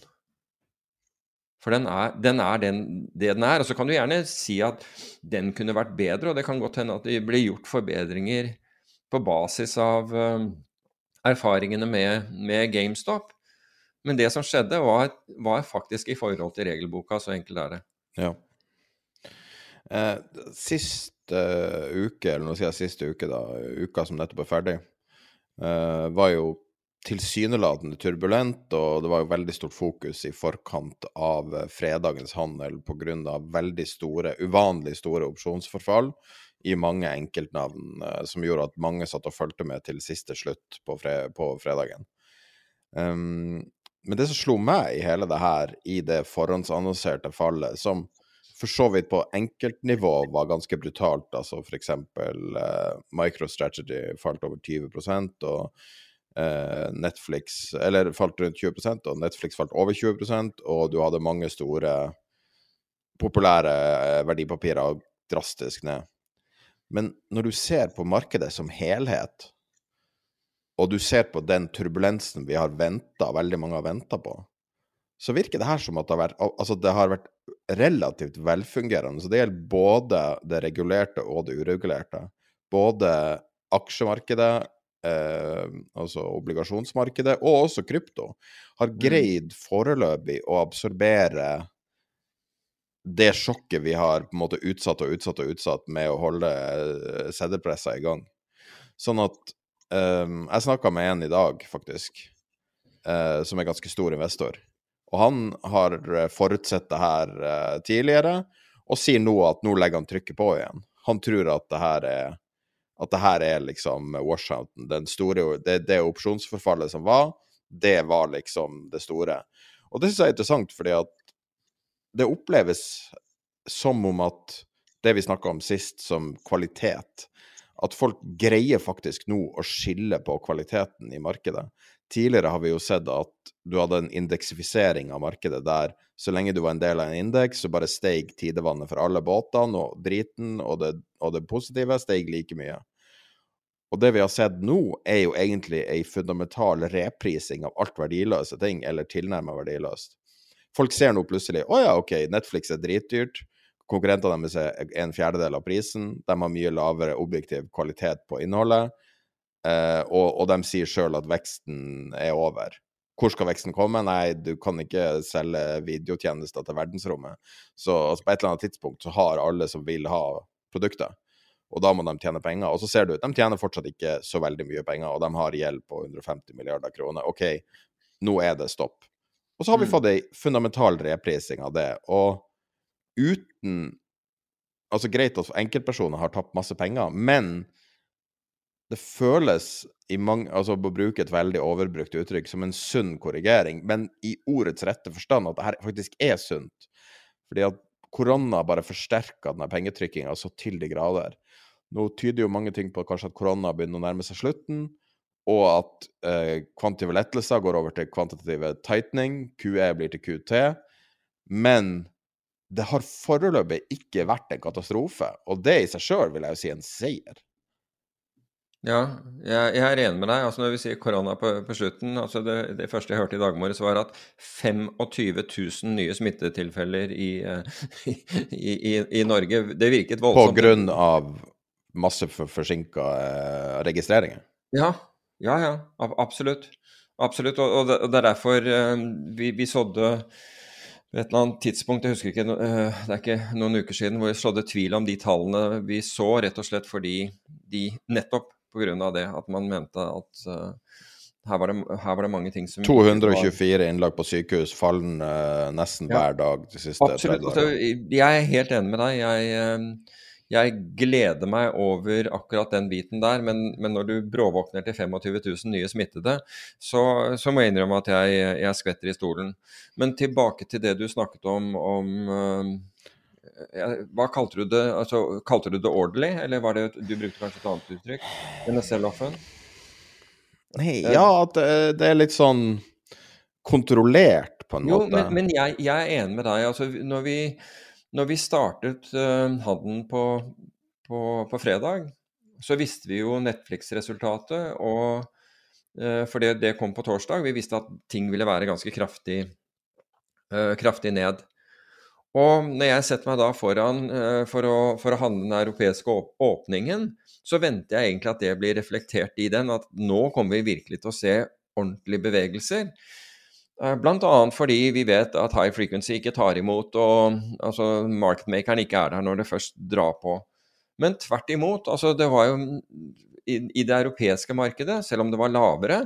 For den er, den er den, det den er. Og så kan du gjerne si at den kunne vært bedre, og det kan godt hende at det blir gjort forbedringer på basis av uh, erfaringene med, med, GameStop. Men det som skjedde, var, var, faktisk i forhold til regelboka. Så enkelt er det. Ja. Eh, sist eh, uke, eller nå sier jeg siste uke, da, uka som nettopp er ferdig, eh, var jo tilsynelatende turbulent, og det var jo veldig stort fokus i forkant av eh, fredagens handel pga. veldig store, uvanlig store opsjonsforfall i mange enkeltnavn, eh, som gjorde at mange satt og fulgte med til siste slutt på, fre på fredagen. Um, men det som slo meg i hele det her, i det forhåndsannonserte fallet, som for så vidt på enkeltnivå var ganske brutalt, altså f.eks. Eh, MicroStrategy falt over 20 og Eh, Netflix Eller falt rundt 20% og Netflix falt over 20% og du hadde mange store populære eh, verdipapirer drastisk ned. Men når du ser på markedet som helhet, og du ser på den turbulensen vi har venta, veldig mange har venta på, så virker det her som at det har vært, altså det har vært relativt velfungerende. Så det gjelder både det regulerte og det uregulerte. Både aksjemarkedet, eh, altså obligasjonsmarkedet, og også krypto, har mm. greid foreløpig å absorbere det sjokket vi har på en måte utsatt og utsatt og utsatt med å holde eh, seddelpressa i gang. Sånn at eh, Jeg snakka med en i dag, faktisk, eh, som er ganske stor investor. Og han har forutsett det her uh, tidligere, og sier nå at nå legger han trykket på igjen. Han tror at det her er det her er liksom washouten. Den store, det, det opsjonsforfallet som var, det var liksom det store. Og det syns jeg er interessant, fordi at det oppleves som om at det vi snakka om sist, som kvalitet At folk greier faktisk nå å skille på kvaliteten i markedet. Tidligere har vi jo sett at du hadde en indeksifisering av markedet der så lenge du var en del av en indeks, så bare steig tidevannet for alle båtene, og driten og det, og det positive steig like mye. Og det vi har sett nå, er jo egentlig ei fundamental reprising av alt verdiløse ting, eller tilnærma verdiløst. Folk ser nå plutselig å ja, OK, Netflix er dritdyrt. Konkurrentene deres er en fjerdedel av prisen. De har mye lavere objektiv kvalitet på innholdet. Eh, og, og, de sier sjøl at veksten er over. Hvor skal veksten komme? Nei, du kan ikke selge videotjenester til verdensrommet. Så altså, på et eller annet tidspunkt så har alle som vil ha produkter. og da må de tjene penger. Og så ser du de tjener fortsatt ikke så veldig mye penger, og de har gjeld på 150 milliarder kroner. OK, nå er det stopp. Og så har vi Mm. fått ei fundamental reprising av det. Og uten Altså greit at enkeltpersoner har tapt masse penger, men det føles i mange, altså å bruke et veldig overbrukt uttrykk, som en sunn korrigering, men i ordets rette forstand at det her faktisk er sunt. Fordi at korona bare forsterka denne pengetrykkinga så til de grader. Nå tyder jo mange ting på kanskje at korona begynner å nærme seg slutten, og at eh, kvantitative lettelser går over til kvantitative tightening, QE blir til QT. Men det har foreløpig ikke vært en katastrofe, og det i seg sjøl vil jeg jo si en seier. Ja, jeg, jeg er enig med deg. altså Når vi sier korona på, på slutten altså det, det første jeg hørte i dag morges, var at 25 000 nye smittetilfeller i, eh, i, i, i Norge. Det virket voldsomt. På grunn av masse for forsinka eh, registreringer. Ja, ja, ja. Absolutt. Absolutt. Og, og, det, og det er derfor eh, vi, vi sådde ved et eller annet tidspunkt, jeg husker ikke, det er ikke noen uker siden, hvor vi slådde tvil om de tallene vi så, rett og slett fordi de nettopp pga. det at man mente at uh, her, var det, her var det mange ting som 224 innlag på sykehus, fallende uh, nesten Ja. hver dag de siste Absolutt. 30 Altså, jeg er helt enig med deg. Jeg, eh, jeg gleder meg over akkurat den biten der, men, men når du bråvåkner til 25 000 nye smittede, så, så må jeg innrømme at jeg, jeg skvetter i stolen. Men tilbake til det du snakket om, om eh, Hva kalte du det? Altså, kalte du det orderly, eller var det, du brukte kanskje et annet uttrykk? Denne sell-offen? Ja, at det, det er litt sånn kontrollert, på en Jo, måte. men, men jeg, jeg er enig med deg. Altså, når, vi, når vi startet uh, Hadden på, på, på fredag, så visste vi jo Netflix-resultatet, og uh, for det, det kom på torsdag. Vi visste at ting ville være ganske kraftig, uh, kraftig ned. Og når jeg setter meg da foran eh, for, å, for å handle den europeiske åpningen, så venter jeg egentlig at det blir reflektert i den, at nå kommer vi virkelig til å se ordentlige bevegelser. Bl.a. Blant annet fordi vi vet at high frequency ikke tar imot, og altså, marketmakeren ikke er der når det først drar på. Men tvert imot, altså det var jo i, i det europeiske markedet, selv om det var lavere,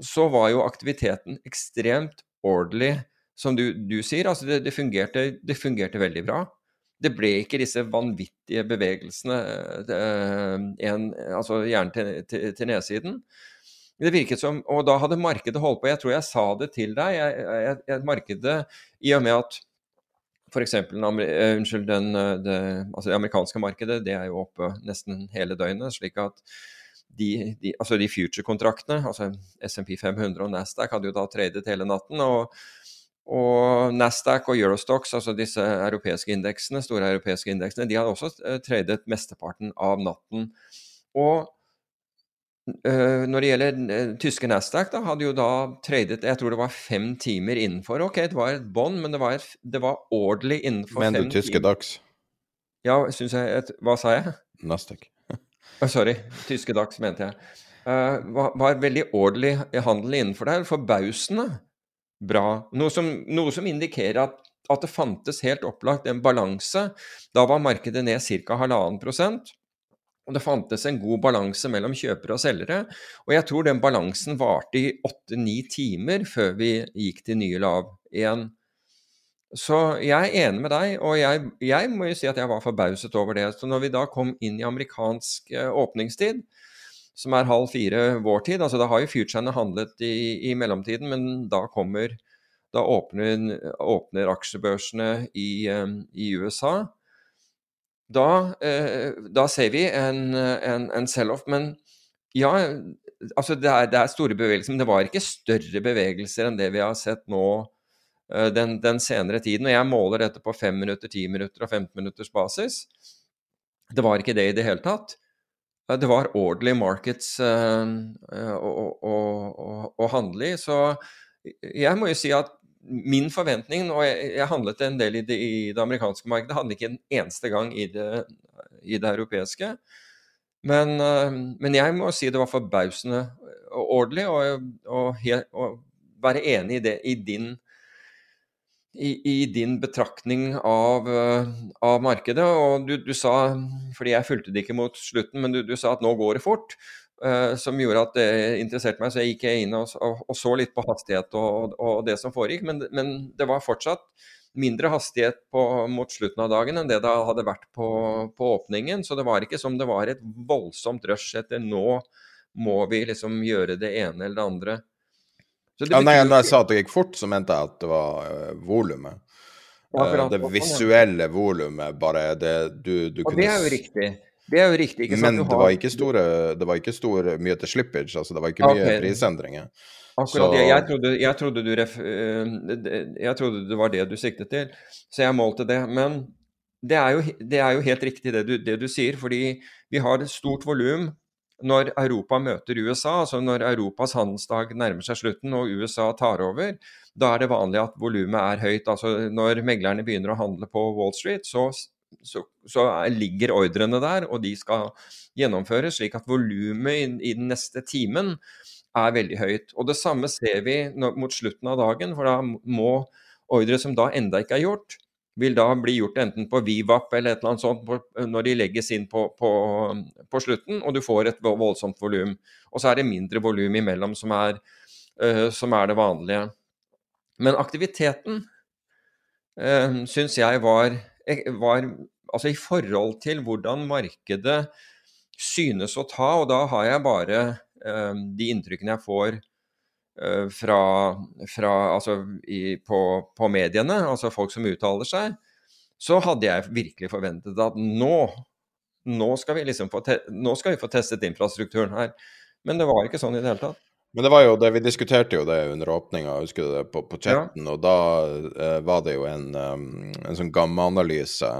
så var jo aktiviteten ekstremt orderly, som du, du sier. Altså det, det, fungerte, det fungerte veldig bra. Det ble ikke disse vanvittige bevegelsene, eh, en, altså gjerne til, til, til nedsiden. Det virket som, og da hadde markedet holdt på, jeg tror jeg sa det til deg, jeg, jeg, jeg, markedet i og med at f.eks. Uh, unnskyld, den, det, altså det amerikanske markedet det er jo oppe nesten hele døgnet. slik at de, de, altså de future-kontraktene, altså SMP 500 og Nasdaq, hadde jo da tradet hele natten. Og, og Nasdaq og Eurostox, altså disse europeiske indeksene, store europeiske indeksene, de hadde også uh, tradet mesteparten av natten. Og Uh, når det gjelder uh, tyske Nasdaq, da, hadde jo da tradet jeg tror det var fem timer innenfor. Ok, det var et bånd, men det var, et, det var ordentlig innenfor Men fem du tyske timer. dags? Ja, syns jeg et, Hva sa jeg? Nasdaq. Oh, sorry, tyske dags mente jeg. Uh, var, var veldig ordentlig handel innenfor der. Forbausende bra. Noe som, noe som indikerer at, at det fantes helt opplagt en balanse. Da var markedet ned ca. halvannen prosent. Og det fantes en god balanse mellom kjøpere og selgere. Og jeg tror den balansen varte i åtte-ni timer før vi gikk til nye lav igjen. Så jeg er enig med deg, og jeg, jeg må jo si at jeg var forbauset over det. Så når vi da kom inn i amerikansk eh, åpningstid, som er halv fire vår tid, altså da har jo futurene handlet i, i mellomtiden, men da kommer Da åpner, åpner aksjebørsene i, eh, i USA da, eh, da ser vi en, en, en sell-off. Men ja, altså det er, det er, store bevegelser, men det var ikke større bevegelser enn det vi har sett nå eh, den, den, senere tiden. Og jeg måler dette på 5 minutter, 10 minutter og 15 minutters basis. Det var ikke det i det hele tatt. Det var orderly markets eh, å, handle i. Så jeg må jo si at min forventning, og jeg, handlet en del i det, i det amerikanske markedet, handlet ikke en eneste gang i det, i det europeiske. Men, men, jeg må si det var forbausende ordentlig, og, og, og, være enig i det i din i, i, din betraktning av, uh, av markedet. Og du, du, sa, fordi jeg fulgte det ikke mot slutten, men du, du sa at nå går det fort. Uh, som gjorde at det interesserte meg, så jeg gikk inn og, og, og så litt på hastighet og, og det som foregikk. Men, men, det var fortsatt mindre hastighet på, mot slutten av dagen enn det det hadde vært på, på, åpningen. Så det var ikke som det var et voldsomt rush etter nå må vi liksom gjøre det ene eller det andre. Det ja, nei, når jeg sa at det gikk fort, så mente jeg at det var uh, volumet. Uh, det visuelle volumet, bare det du, du kunne Og det er jo riktig. Det er jo riktig, ikke sant? Men det var ikke store, det var ikke store mye til slippage, altså det var ikke mye okay. prisendringer. Akkurat det. Jeg trodde, jeg, trodde du ref, eh, jeg trodde det var det du siktet til, så jeg målte det. Men det er jo, det er jo helt riktig det du, det du, sier, fordi vi har et stort volum når Europa møter USA, altså når Europas handelsdag nærmer seg slutten og USA tar over, da er det vanlig at volumet er høyt. Altså når meglerne begynner å handle på Wall Street, så, så, så ligger ordrene der, og de skal gjennomføres, slik at volumet i, i, den neste timen er veldig høyt. Og det samme ser vi når, mot slutten av dagen, for da må ordre som da enda ikke er gjort, vil da bli gjort enten på Vivap eller et eller annet sånt når de legges inn på, på, på, slutten, og du får et voldsomt volum. Og så er det mindre volum imellom som er, uh, som er, det vanlige. Men aktiviteten uh, syns jeg var, var Altså i forhold til hvordan markedet synes å ta, og da har jeg bare uh, de inntrykkene jeg får Eh, fra, fra altså i, på, på, mediene, altså folk som uttaler seg, så hadde jeg virkelig forventet at nå, nå skal vi liksom få, te, nå skal vi få testet infrastrukturen her. Men det var ikke sånn i det hele tatt. Men det var jo det, vi diskuterte jo det under åpninga, husker du det, på, på chatten, ja. og da uh, var det jo en, um, en sånn gammaanalyse.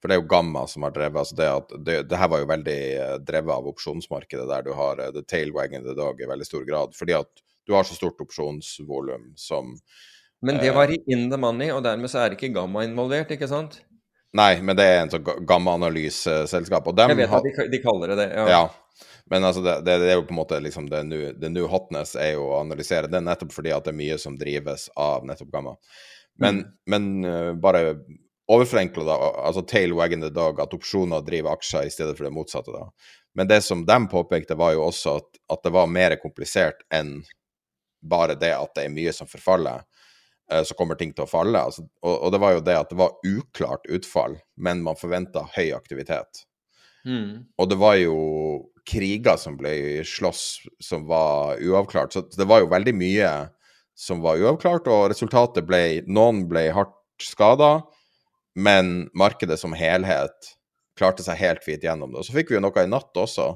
For det er jo Gamma som har drevet altså det, at det, det her var jo veldig uh, drevet av opsjonsmarkedet, der du har uh, the tail wagging the dog i veldig stor grad. Fordi at du har så stort opsjonsvolum som Men det var i in the money, og dermed så er ikke Gamma involvert, ikke sant? Nei, men det er en sånn Gamma-analyseselskap, Jeg vet at de, de, kaller det det, ja. ja. Men altså, det, det, det, er jo på en måte liksom det new hotness er jo å analysere det nettopp fordi at det er mye som drives av nettopp Gamma. Men, mm. men uh, bare overforenkla, da, altså tail wagging the dog, at opsjoner driver aksjer i stedet for det motsatte, da. Men det som de påpekte, var jo også at, at det var mer komplisert enn bare det at det er mye som forfaller, eh, så kommer ting til å falle. Altså, og, og, det var jo det at det var uklart utfall, men man forventa høy aktivitet. Mm. Og det var jo kriger som ble slåss som var uavklart. Så det var jo veldig mye som var uavklart, og resultatet ble Noen ble hardt skada, men markedet som helhet klarte seg helt fint gjennom det. Og så fikk vi jo noe i natt også,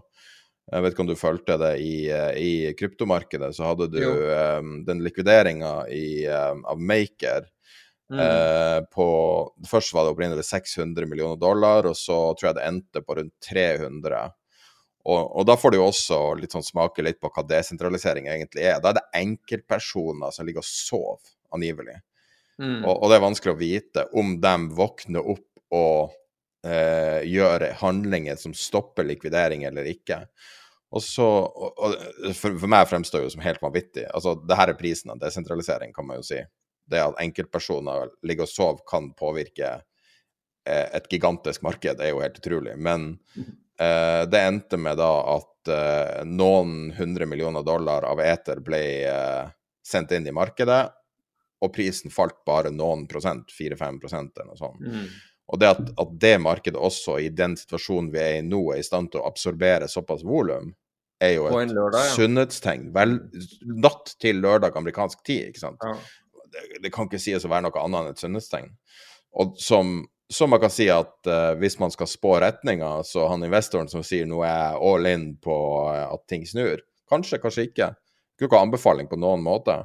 jeg vet ikke om du fulgte det i, eh, i kryptomarkedet, så hadde du um, den likvideringa um, av Maker mm. uh, på Først var det opprinnelig 600 millioner dollar, og så tror jeg det endte på rundt 300. Og, og, da får du jo også litt sånn smake litt på hva desentralisering egentlig er. Da er det enkeltpersoner som ligger og sover, angivelig. Mm. Og, og, det er vanskelig å vite om de våkner opp og eh, gjør handlinger som stopper likvidering eller ikke. Og så, og, og for, for, meg fremstår jo som helt vanvittig. Altså, det her er prisen av desentralisering, kan man jo si. Det at enkeltpersoner ligger og sover, kan påvirke eh, et gigantisk marked, er jo helt utrolig. Men eh, det endte med da at eh, noen hundre millioner dollar av eter ble eh, sendt inn i markedet, og prisen falt bare noen prosent, 4-5 eller noe sånt. Mm. Og det at, at, det markedet også, i den situasjonen vi er i nå, er i stand til å absorbere såpass volum, er jo et lørdag, ja. sunnhetstegn. Vel, natt til lørdag amerikansk tid, ikke sant. Ja. Det, det, kan ikke sies å være noe annet enn et sunnhetstegn. Og som, som, man kan si at uh, hvis man skal spå retninga, så han investoren som sier nå er all in på uh, at ting snur, kanskje, kanskje ikke. Ikke noen anbefaling på noen måte.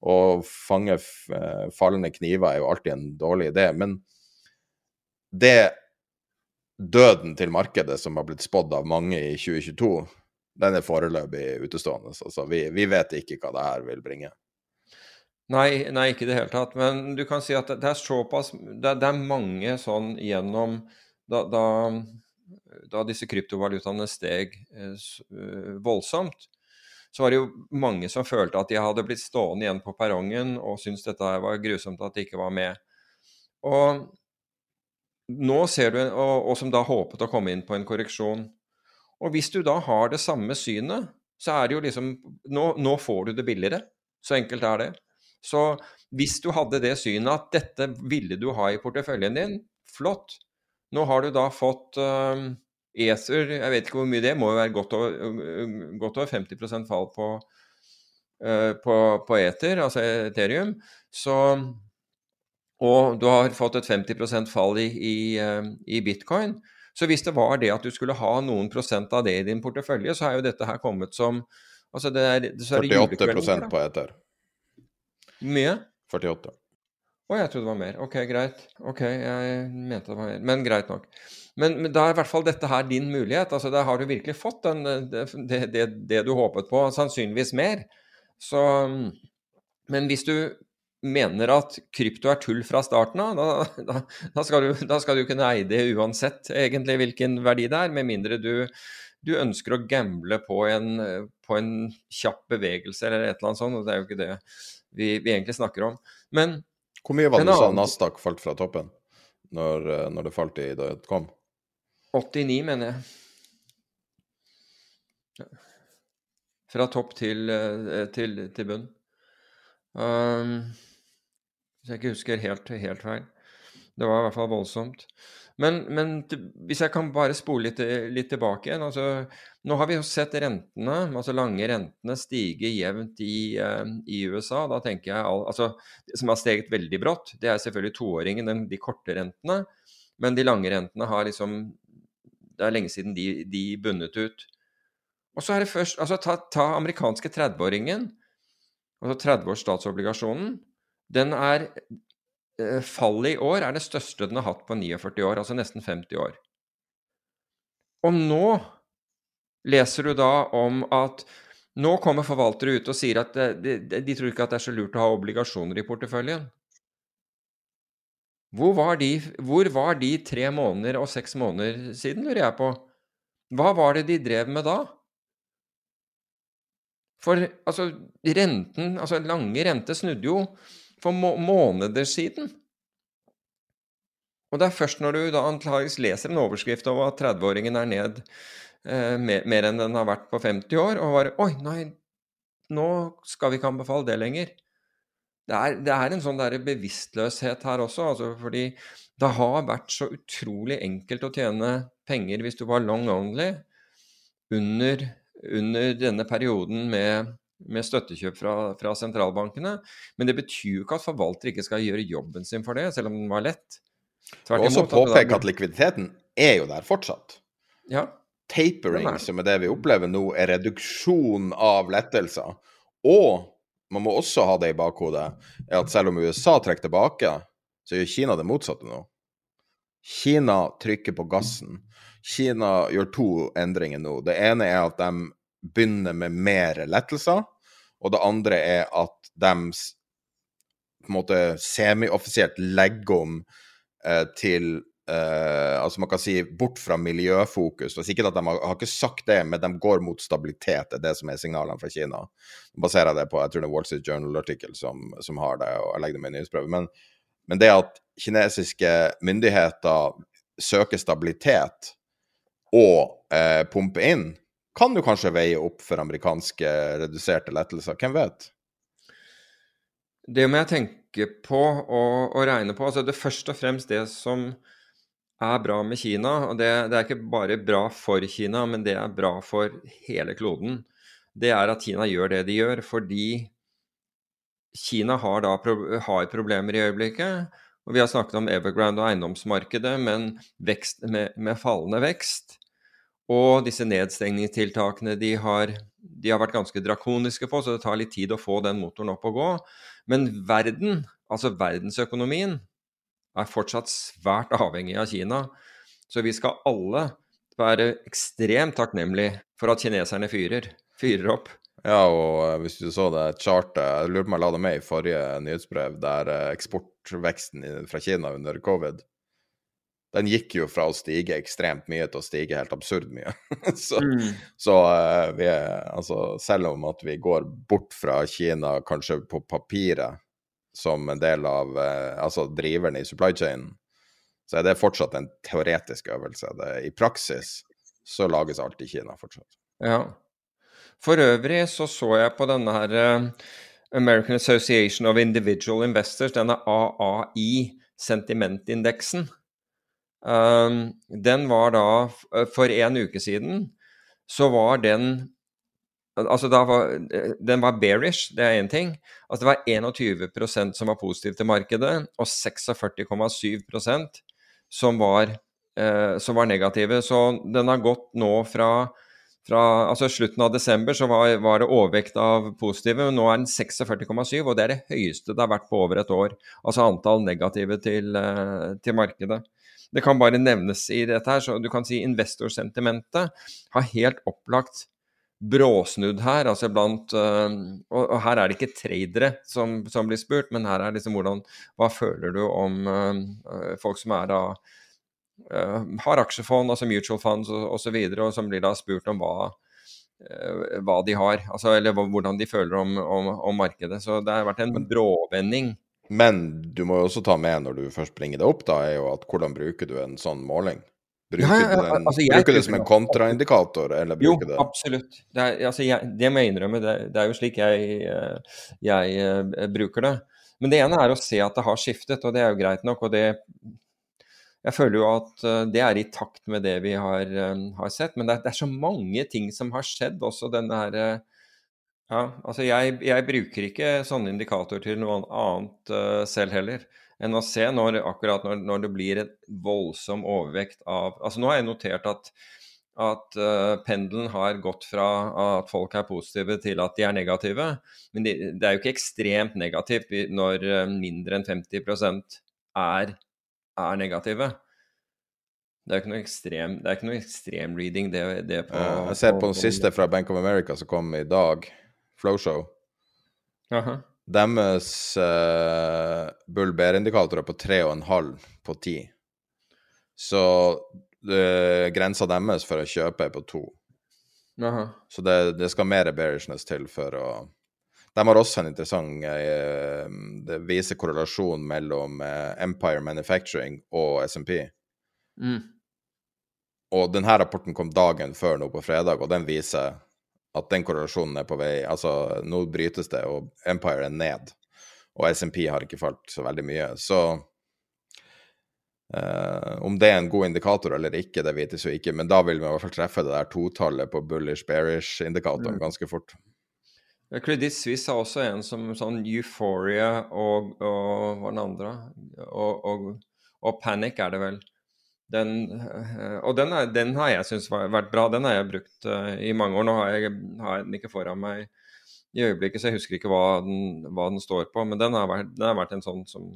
Å fange uh, fallende kniver er jo alltid en dårlig idé. men det døden til markedet som har blitt spådd av mange i 2022, den er foreløpig utestående. Altså, vi, vi, vet ikke hva det her vil bringe. Nei, nei, ikke i det hele tatt. Men du kan si at det er såpass Det, det er mange sånn gjennom da, da, da disse kryptovalutaene steg eh, voldsomt, så var det jo mange som følte at de hadde blitt stående igjen på perrongen og syntes dette var grusomt at de ikke var med. Og nå ser du, og, og som da håpet å komme inn på en korreksjon. Og hvis du da har det samme synet, så er det jo liksom Nå, nå får du det billigere. Så enkelt er det. Så hvis du hadde det synet at dette ville du ha i porteføljen din, flott. Nå har du da fått uh, Ether, jeg vet ikke hvor mye det må jo være godt over, godt over 50% fall på, uh, på, på Ether, altså Ethereum. Så, og du har fått et 50% fall i, i, uh, i, bitcoin. Så hvis det var det at du skulle ha noen prosent av det i din portefølje, så er jo dette her kommet som altså det er, det 48% på Ether. Mye? 48. Å, jeg trodde det var mer. Ok, greit. Ok, jeg mente det var mer. Men greit nok. Men, men da er i hvert fall dette her din mulighet. altså Da har du virkelig fått den, det, det, det, du håpet på, sannsynligvis mer. Så Men hvis du mener at krypto er tull fra starten av, da, da, da, skal du, da skal du kunne eie det uansett egentlig hvilken verdi det er, med mindre du, du ønsker å gamble på en, på en kjapp bevegelse eller et eller annet sånt. og Det er jo ikke det vi, vi egentlig snakker om. Men Hvor mye var det du sa Nasdaq falt fra toppen når, når det falt i da det kom? 89, mener jeg. Fra topp til, eh, til, til bunn. Um, hvis jeg ikke husker helt, helt feil. Det var i hvert fall voldsomt. Men, men, hvis jeg kan bare spole litt, litt, tilbake igjen altså, Nå har vi jo sett rentene, altså lange rentene, stige jevnt i, uh, i USA. Da tenker jeg altså, som har steget veldig brått, det er selvfølgelig toåringen, de, de korte rentene. Men de lange rentene har liksom Det er lenge siden de, de bunnet ut. Og så er det først Altså, ta, ta amerikanske 30-åringen, altså 30-års statsobligasjonen. Den er Eh, fallet i år er det største den har hatt på 49 år, altså nesten 50 år. Og nå leser du da om at nå kommer forvaltere ut og sier at de, de, de, tror ikke at det er så lurt å ha obligasjoner i porteføljen. Hvor var, de, hvor var de tre måneder og seks måneder siden, lurer jeg på? Hva var det de drev med da? For altså, renten, altså lange rente snudde jo for må måneder siden. Og det er først når du da antakeligvis leser en overskrift over at 30-åringen er ned eh, mer, mer, enn den har vært på 50 år, og bare Oi, nei, nå skal vi ikke anbefale det lenger. Det er, det er en sånn der bevisstløshet her også, altså fordi det har vært så utrolig enkelt å tjene penger hvis du var long only under, under denne perioden med med støttekjøp fra, fra, sentralbankene. Men det betyr jo ikke at forvalter ikke skal gjøre jobben sin for det, selv om den var lett. Tvert og også påpeke at likviditeten er jo der fortsatt. Ja. Tapering, som er det vi opplever nå, er reduksjon av lettelser. Og man må også ha det i bakhodet, er at selv om USA trekker tilbake, så gjør Kina det motsatte nå. Kina trykker på gassen. Kina gjør to endringer nå. Det ene er at de begynner med mer lettelser. Og det andre er at de på en måte semioffisielt legger om eh, til eh, Altså man kan si bort fra miljøfokus. Og sikkert at De har, har, ikke sagt det, men de går mot stabilitet, det er det som er signalene fra Kina. Nå baserer jeg det på jeg tror det er Wall Street Journal-artikkel som, som, har det, og jeg legger det med i nyhetsprøve. Men, men det at kinesiske myndigheter søker stabilitet og eh, pumper inn kan jo kanskje veie opp for amerikanske reduserte lettelser. Hvem vet? Det må jeg tenke på og, og regne på. Altså det først og fremst det som er bra med Kina, og det, det, er ikke bare bra for Kina, men det er bra for hele kloden, det er at Kina gjør det de gjør fordi Kina har da har problemer i øyeblikket. og Vi har snakket om Evergrande og eiendomsmarkedet, men vekst, med, med fallende vekst. Og disse nedstengningstiltakene de har, de har vært ganske drakoniske på, så det tar litt tid å få den motoren opp og gå. Men verden, altså verdensøkonomien, er fortsatt svært avhengig av Kina. Så vi skal alle være ekstremt takknemlige for at kineserne fyrer, fyrer opp. Ja, og eh, hvis du så det chartet, jeg lurer på om jeg la det med i forrige nyhetsbrev, der eh, eksportveksten fra Kina under covid Den gikk jo fra å stige ekstremt mye til å stige helt absurd mye. så, Mm. så uh, vi er, altså, selv om at vi går bort fra Kina kanskje på papiret som en del av uh, altså driveren i supply chain, så er det fortsatt en teoretisk øvelse. Det, I praksis så lages alt i Kina fortsatt. Ja. For øvrig så så jeg på denne her uh, American Association of Individual Investors, denne AAI, sentimentindeksen. Um, den var da For en uke siden så var den Altså da var, eh, Den var bearish, det er én ting. Altså det var 21% som var positiv til markedet, og 46,7% som var, eh, som var negative. Så den har gått nå fra fra altså slutten av desember så var, var det overvekt av positive, men nå er den 46,7, og det er det høyeste det har vært på over et år. Altså antall negative til, eh, til markedet. Det kan bare nevnes i dette her, så du kan si investorsentimentet har helt opplagt bråsnudd her, altså blant øh, og, og her er det ikke tradere som, som blir spurt, men her er liksom hvordan Hva føler du om øh, folk som er da øh, har aksjefond, altså mutual funds og osv., og, så videre, og som blir da spurt om hva, hva de har, altså, eller hvordan de føler om, om, om markedet. Så det har vært en bråvending. Men du må jo også ta med når du først bringer det opp, da, er jo at hvordan bruker du en sånn måling? Bruker Ja, ja, den, altså, bruker det som en kontraindikator, eller Jo, bruker du det absolutt. Det, er, altså, jeg, det må jeg innrømme. Det, det er jo slik jeg, eh, jeg eh, bruker det. Men det ene er å se at det har skiftet, og det er jo greit nok. og det jeg føler jo at eh, det er i takt med det vi har, har sett. Men det er, det er så mange ting som har skjedd også denne her Ja, altså jeg, jeg bruker ikke sånne indikatorer til noe annet uh, selv heller enn å se når, akkurat når, når det blir et voldsom overvekt av Altså nå har jeg notert at at uh, pendelen har gått fra at folk er positive til at de er negative. Men det, det er jo ikke ekstremt negativt når eh, mindre enn 50% er, er negative. Det er ikke noe ekstrem, det er ikke noe ekstrem reading, det, det på Jeg ser på den siste fra Bank of America som kom i dag, Flowshow. Aha. Deres uh, bull bear-indikator er på 3,5 på 10. Så uh, grensa deres for å kjøpe er på 2. Aha. Så det, det skal mer bearishness til for å De har også en interessant uh, Det viser korrelasjon mellom uh, Empire Manufacturing og SMP. Mm. Og denne rapporten kom dagen før nå på fredag, og den viser at den korrelasjonen er på vei Altså, nå brytes det, og Empire er ned. Og SMP har ikke falt så veldig mye. Så eh, om det er en god indikator eller ikke, det vites jo ikke, men da vil vi i hvert fall treffe det der totallet på bullish-bearish-indikatoren Mm. ganske fort. Credit Suisse har også en som sånn Euphoria og, og hva er den andre? Og, og, og Panic er det vel. Den, eh, og den, er, den har jeg syntes har vært bra. Den har jeg brukt uh, i mange år. Nå har jeg, har jeg den ikke foran meg i øyeblikket, så jeg husker ikke hva den, hva den står på. Men den har, vært, den har vært en sånn som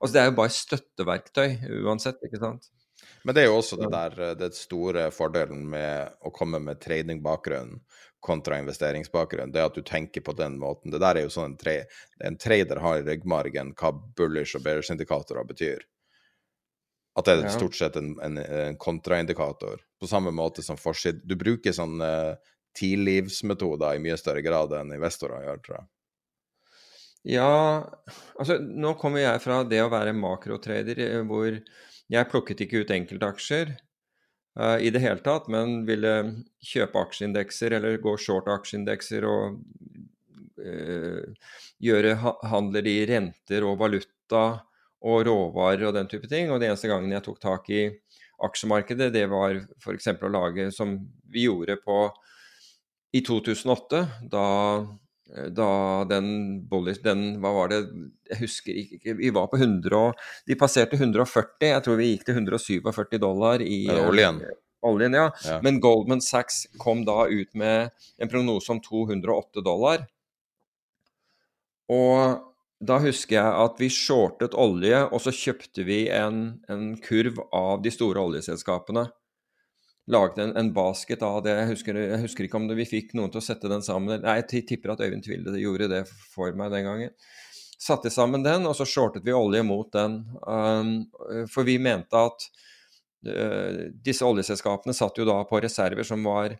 Altså det er jo bare støtteverktøy uansett, ikke sant? Men det er jo også det der eh, det store fordelen med å komme med tradingbakgrunn kontra investeringsbakgrunn, det at du tenker på den måten. Det der er jo sånn en, tra en trader har i ryggmargen hva bullish og bearish indikatorer betyr. At det er stort sett en, en, en kontraindikator. På samme måte som forside. Du bruker sånn uh, tidlivsmetoder i mye større grad enn investorer gjør, tror jeg. Ja, altså nå kommer jeg fra det å være makrotrader, eh, hvor jeg plukket ikke ut enkeltaksjer uh, i det hele tatt, men ville kjøpe aksjeindekser eller gå short aksjeindekser og uh, gjøre handler i renter og valuta og råvarer og den type ting. Og det eneste gangen jeg tok tak i aksjemarkedet, det var f.eks. å lage som vi gjorde på i 2008, da da den bullish, den, hva var det, jeg husker ikke, vi var på 100 og, de passerte 140, jeg tror vi gikk til 147 dollar i oljen? eh, oljen, ja. Ja. Men Goldman Sachs kom da ut med en prognose om 208 dollar. Og da husker jeg at vi shortet olje, og så kjøpte vi en, en kurv av de store oljeselskapene. Laget en, en basket av det. Jeg husker, jeg husker ikke om det, vi fikk noen til å sette den sammen. Nei, jeg tipper at Øyvind Tvilde gjorde det for meg den gangen. Satte sammen den, og så shortet vi olje mot den. Um, for vi mente at uh, disse oljeselskapene satt jo da på reserver som var,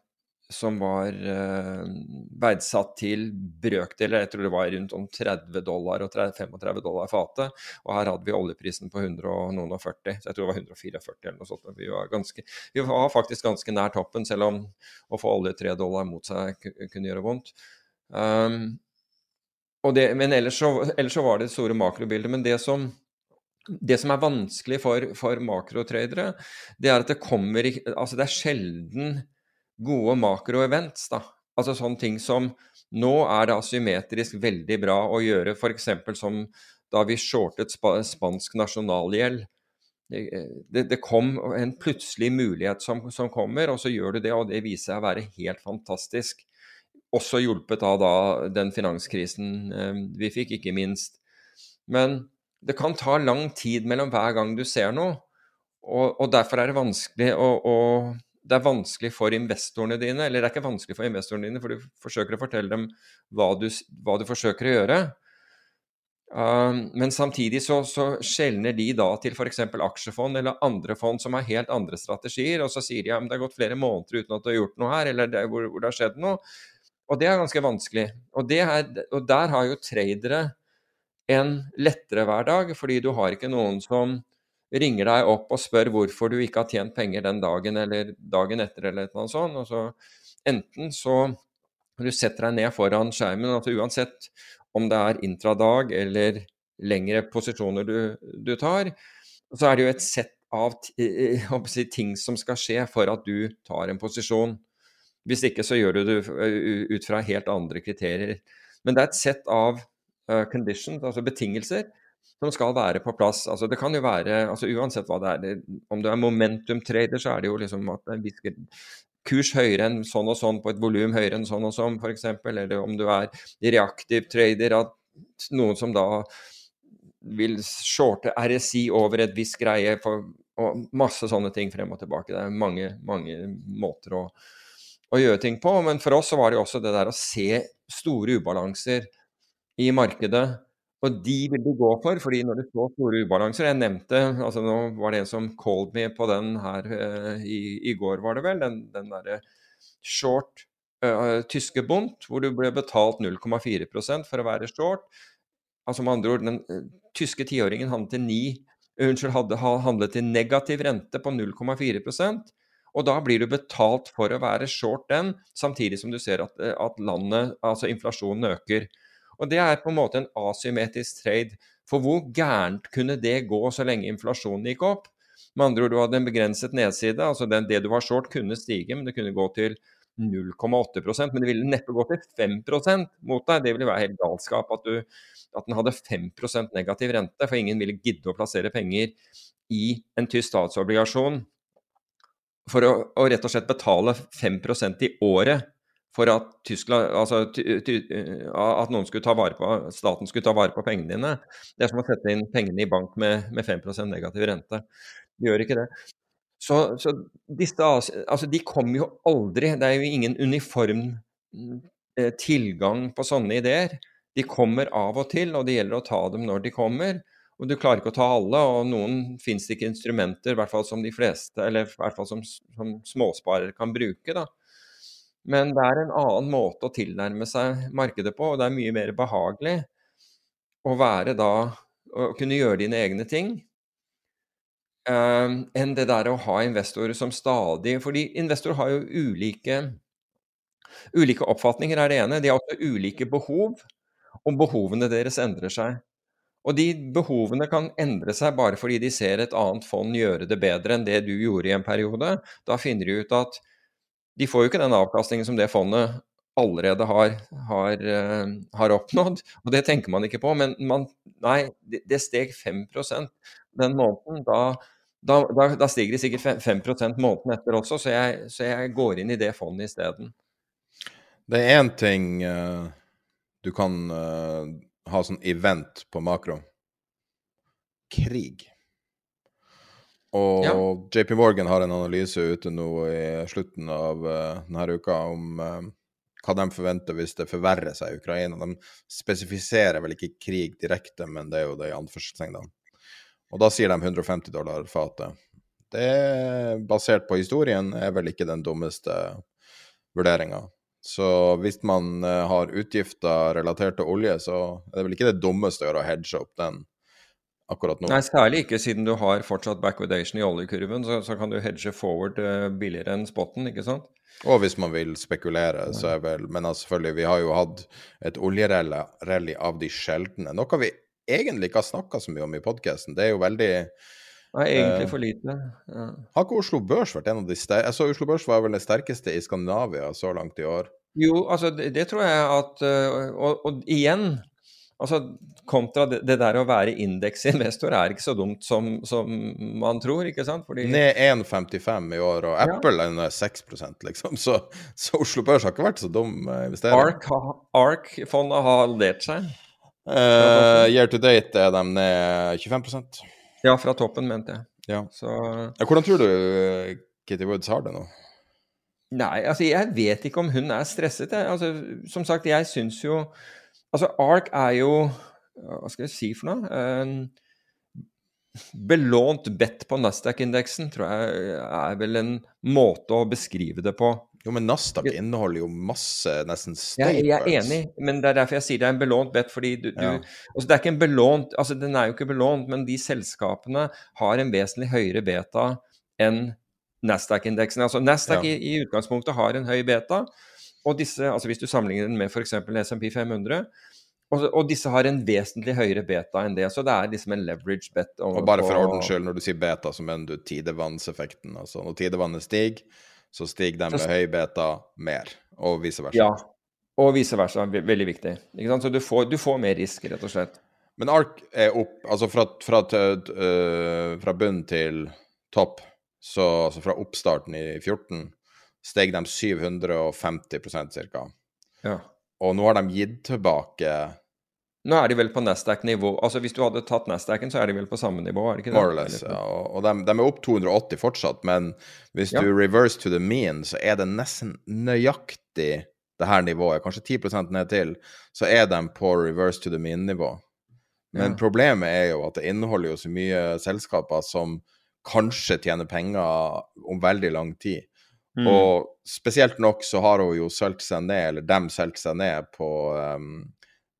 som var uh, verdsatt til brøkdeler, jeg tror det var rundt om 30 dollar og 35 dollar fatet. Og her hadde vi oljeprisen på 100 og noen og 40, så jeg tror det var 144 eller noe sånt. Vi var, ganske, vi var faktisk ganske nær toppen, selv om å få olje 3 dollar mot seg kunne gjøre vondt. Um, det, men ellers så, ellers så, var det store makrobildet. Men det som, det som er vanskelig for, for makrotradere, det er at det kommer Altså det er sjelden gode makroevents, da. Altså sånne ting som Nå er det asymmetrisk veldig bra å gjøre, f.eks. som da vi shortet spansk nasjonalgjeld. Det, det, kom en plutselig mulighet som, som, kommer, og så gjør du det, og det viser seg å være helt fantastisk. Også hjulpet av da den finanskrisen eh, vi fikk, ikke minst. Men det kan ta lang tid mellom hver gang du ser noe, og, og derfor er det vanskelig å, å det er vanskelig for investorene dine, eller det er ikke vanskelig for investorene dine, for du forsøker å fortelle dem hva du, hva du forsøker å gjøre. Uh, men samtidig så, så skjelner de da til f.eks. aksjefond eller andre fond som har helt andre strategier, og så sier de ja, det har gått flere måneder uten at du har gjort noe her, eller det, hvor, hvor, det har skjedd noe. Og det er ganske vanskelig. Og, er, og der har jo tradere en lettere hverdag, fordi du har ikke noen som ringer deg opp og spør hvorfor du ikke har tjent penger den dagen eller dagen etter eller noe sånt. Og så enten så du setter deg ned foran skjermen, altså uansett om det er intradag eller lengre posisjoner du, du tar, så er det jo et sett av si, ting som skal skje for at du tar en posisjon. Hvis ikke så gjør du det ut fra helt andre kriterier. Men det er et sett av uh, conditions, altså betingelser, som skal være på plass. Altså, det kan jo være, altså, Uansett hva det er, det, om du er momentum-trader, så er det jo liksom at en viss kurs høyere enn sånn og sånn på et volum høyere enn sånn og sånn, f.eks. Eller om du er reaktiv trader, at noen som da vil shorte RSI over et visst greie for, og masse sånne ting frem og tilbake. Det er mange, mange måter å, å gjøre ting på. Men for oss så var det jo også det der å se store ubalanser i markedet og de vil du gå for, fordi når det står store ubalanser Jeg nevnte altså Nå var det en som called me på den her uh, i, i, går, var det vel. Den, den derre short uh, tyske bunt, hvor du ble betalt 0,4% for å være short. Altså med andre ord, den uh, tyske tiåringen handlet til 9 Unnskyld, hadde handlet til negativ rente på 0,4% og da blir du betalt for å være short den, samtidig som du ser at, at landet, altså inflasjonen øker. Og det er på en måte en asymmetrisk trade. For hvor gærent kunne det gå så lenge inflasjonen gikk opp? Med andre ord, du hadde en begrenset nedside. altså den, Det du var short, kunne stige, men det kunne gå til 0,8% men det ville neppe gå til 5% mot deg. Det ville være helt galskap at, du, at den hadde 5% negativ rente, for ingen ville gidde å plassere penger i en tysk statsobligasjon for å, å rett og slett betale 5% i året for at, Tyskland, altså, at noen skulle ta vare på, staten skulle ta vare på pengene dine. Det er som å sette inn pengene i bank med, med 5 negativ rente. De gjør ikke det. Så, så disse, altså, de kommer jo aldri Det er jo ingen uniform eh, tilgang på sånne ideer. De kommer av og til, og det gjelder å ta dem når de kommer. Og du klarer ikke å ta alle, og noen fins det ikke instrumenter, i hvert fall som de fleste, eller i hvert fall som, som småsparere kan bruke. da. Men det er en annen måte å tilnærme seg markedet på, og det er mye mer behagelig å være da Å kunne gjøre dine egne ting uh, enn det der å ha investorer som stadig Fordi investorer har jo ulike, ulike oppfatninger, er det ene. De har også ulike behov, og behovene deres endrer seg. Og de behovene kan endre seg bare fordi de ser et annet fond gjøre det bedre enn det du gjorde i en periode. Da finner de ut at de får jo ikke den avkastningen som det fondet allerede har, har, uh, har, oppnådd. Og det tenker man ikke på. Men man, nei, det, det steg 5 den måneden. Da, da, da, da, stiger det sikkert 5% måneden etter også, så jeg, så jeg, går inn i det fondet isteden. Det er én ting uh, du kan uh, ha sånn event på makro. Krig. Og ja. JP Morgan har en analyse ute nå i slutten av uh, denne uka om uh, hva de forventer hvis det forverrer seg i Ukraina. De spesifiserer vel ikke krig direkte, men det er jo det i anførselstegn. Og da sier de 150 dollar fatet. Det, basert på historien, er vel ikke den dummeste vurderinga. Så hvis man eh, har utgifter relatert til olje, så er det vel ikke det dummeste å gjøre å hedge opp den akkurat nå. Nei, særlig ikke siden du har fortsatt backwardation i oljekurven, så, så kan du hedge forward uh, billigere enn spotten, ikke sant? Og hvis man vil spekulere, så er vel Men altså, selvfølgelig, vi har jo hatt et oljerally av de sjeldne. Noe vi egentlig ikke har snakka så mye om i podkasten. Det er jo veldig Nei, egentlig for lite. Ja. Har ikke Oslo Børs vært en av de sterke Jeg så Oslo Børs var vel den sterkeste i Skandinavia så langt i år. Jo, altså det, det tror jeg at og, og, igjen, altså kontra det, det, der å være indeksinvestor er ikke så dumt som, som man tror, ikke sant? Fordi... Ned 1,55 i år, og Apple ja. er ned 6% liksom. Så, så, Oslo Børs har ikke vært så dum investering. ARK-fondet har aldert seg. Uh, year to date er de ned 25% Ja, fra toppen, mente jeg. Ja. Så... Ja, hvordan tror du eh, Kitty Woods har det nå? Nei, altså jeg vet ikke om hun er stresset. Jeg. Altså, som sagt, jeg syns jo Altså, ARK er jo Hva skal jeg si for noe? en belånt bet på Nasdaq-indeksen tror jeg er vel en måte å beskrive det på. Jo, men Nasdaq inneholder jo masse nesten staples. Jeg, jeg er enig, men det er derfor jeg sier det er en belånt bet. fordi du, ja. du altså Det er ikke en belånt altså Den er jo ikke belånt, men de selskapene har en vesentlig høyere beta enn Nasdaq-indeksen. Altså Nasdaq ja. i, i, utgangspunktet har en høy beta, og disse, altså hvis du sammenligner den med f.eks. SMP 500 og, og, disse har en vesentlig høyere beta enn det, så det er liksom en leverage bet. Og, og bare for ordens skyld, når du sier beta, så mener du tidevannseffekten. Altså når tidevannet stiger, så stiger de med høy beta mer, og vice versa. Ja, og vice versa. Veldig viktig. Så du får, du får, mer risk, rett og slett. Men ARK er opp, altså fra, fra, uh, fra bunn til topp, så altså fra oppstarten i 14, steg de 750% ca. Ja. Og nå har de gitt tilbake nå er de vel på Nasdaq-nivå. Altså Hvis du hadde tatt Nasdaqen, så er de vel på samme nivå? er det ikke det? More or less, ja. Og de, de, er opp 280 fortsatt, men hvis ja. du reverse to the mean, så er det nesten nøyaktig det her nivået, kanskje 10 ned til, så er de på reverse to the mean-nivå. Men ja. problemet er jo at det inneholder jo så mye selskaper som kanskje tjener penger om veldig lang tid. Mm. Og spesielt nok så har hun jo solgt seg ned, eller dem solgt seg ned på um,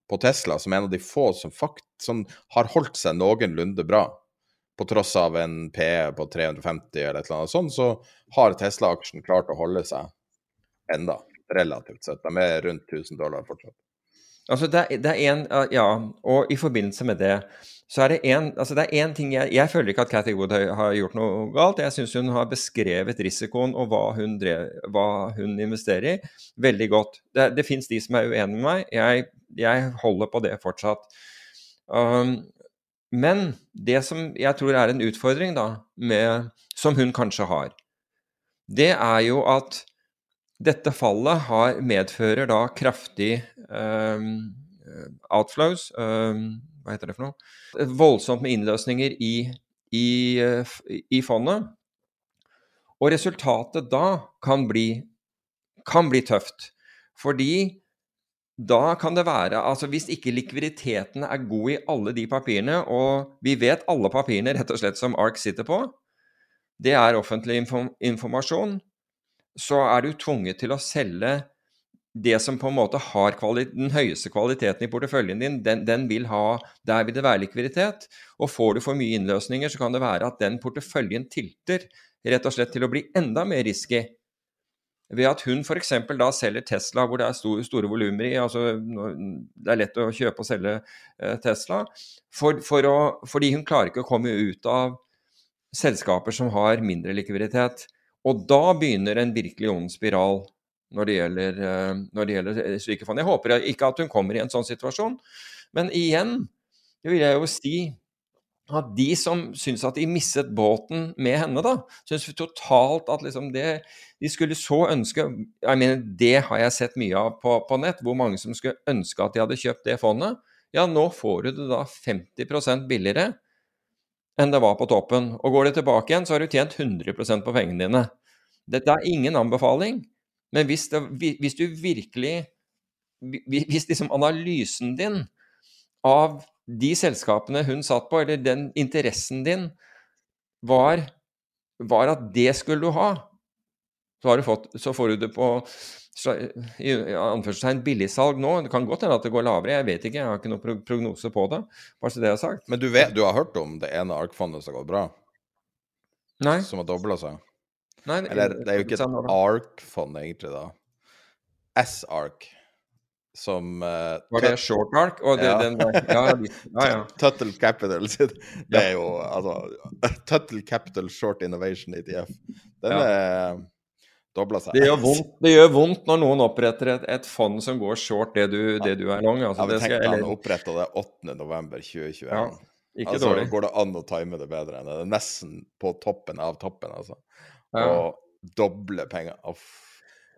på Tesla som en av de få som, fakt, som har holdt seg noenlunde bra. På tross av en PE på 350 eller et eller annet sånt, så har Tesla-aksjen klart å holde seg enda, relativt sett. De er rundt 1000 dollar fortsatt. Altså det, er, det er en, Ja, og i forbindelse med det så er det en, altså ting jeg, jeg føler ikke at Cathy Wood har, gjort noe galt. Jeg syns hun har beskrevet risikoen og hva hun, drev, hva hun investerer i, veldig godt. Det, det fins de som er uenige med meg. Jeg, jeg, holder på det fortsatt. Um, men det som jeg tror er en utfordring, da, med, som hun kanskje har, det er jo at dette fallet har, medfører da kraftig um, outflows. Um, hva heter det for noe? Voldsomt med innløsninger i, i, i fondet. Og resultatet da kan bli, kan bli tøft. Fordi da kan det være Altså hvis ikke likviditeten er god i alle de papirene, og vi vet alle papirene rett og slett som ARK sitter på, det er offentlig informasjon, så er du tvunget til å selge det som på en måte har den høyeste kvaliteten i porteføljen din, den, den, vil ha Der vil det være likviditet. Og får du for mye innløsninger, så kan det være at den porteføljen tilter rett og slett til å bli enda mer risky. Ved at hun f.eks. da selger Tesla hvor det er store, store volumer i, altså det er lett å kjøpe og selge eh, Tesla, for, for å, fordi hun klarer ikke å komme ut av selskaper som har mindre likviditet. Og da begynner en virkelig ond spiral når det gjelder, eh, når det gjelder eh, slike fond. Jeg håper ikke at hun kommer i en sånn situasjon. Men igjen det vil jeg jo si at de som syns at de misset båten med henne, da, syns totalt at liksom det De skulle så ønske jeg mener, Det har jeg sett mye av på, på, nett, hvor mange som skulle ønske at de hadde kjøpt det fondet. Ja, nå får du det da 50% billigere enn det var på toppen. Og går det tilbake igjen, så har du tjent 100% på pengene dine. Dette er ingen anbefaling. Men hvis, det, hvis du virkelig Hvis liksom analysen din av de selskapene hun satt på, eller den interessen din, var var at det skulle du ha. Så, har du fått, så får du det på i anførselstegn billigsalg nå. Det kan godt hende at det går lavere, jeg vet ikke. Jeg har ikke noen prognose på det. Bare så det er sagt. Men du, vet, du har hørt om det ene ARK-fondet som har gått bra? Nei. Som har dobla seg? Nei, Eller det er jo ikke et ARK-fond, egentlig, da. S-ARK. Som uh, Var det short ark? Og det, ja. Den, ja, ja, ja. Tuttle Capital. Det er jo altså Tuttle Capital Short Innovation ETF. Den er dobla seg. Det gjør, vondt, det gjør, vondt, når noen oppretter et, et, fond som går short det du, det du er long. Altså, ja, tenk deg han oppretta det 8.11.2021. Ja, ikke altså, dårlig. går det an å time det bedre enn det. Det er nesten på toppen av toppen, altså. Ja. Og doble penger. Uff.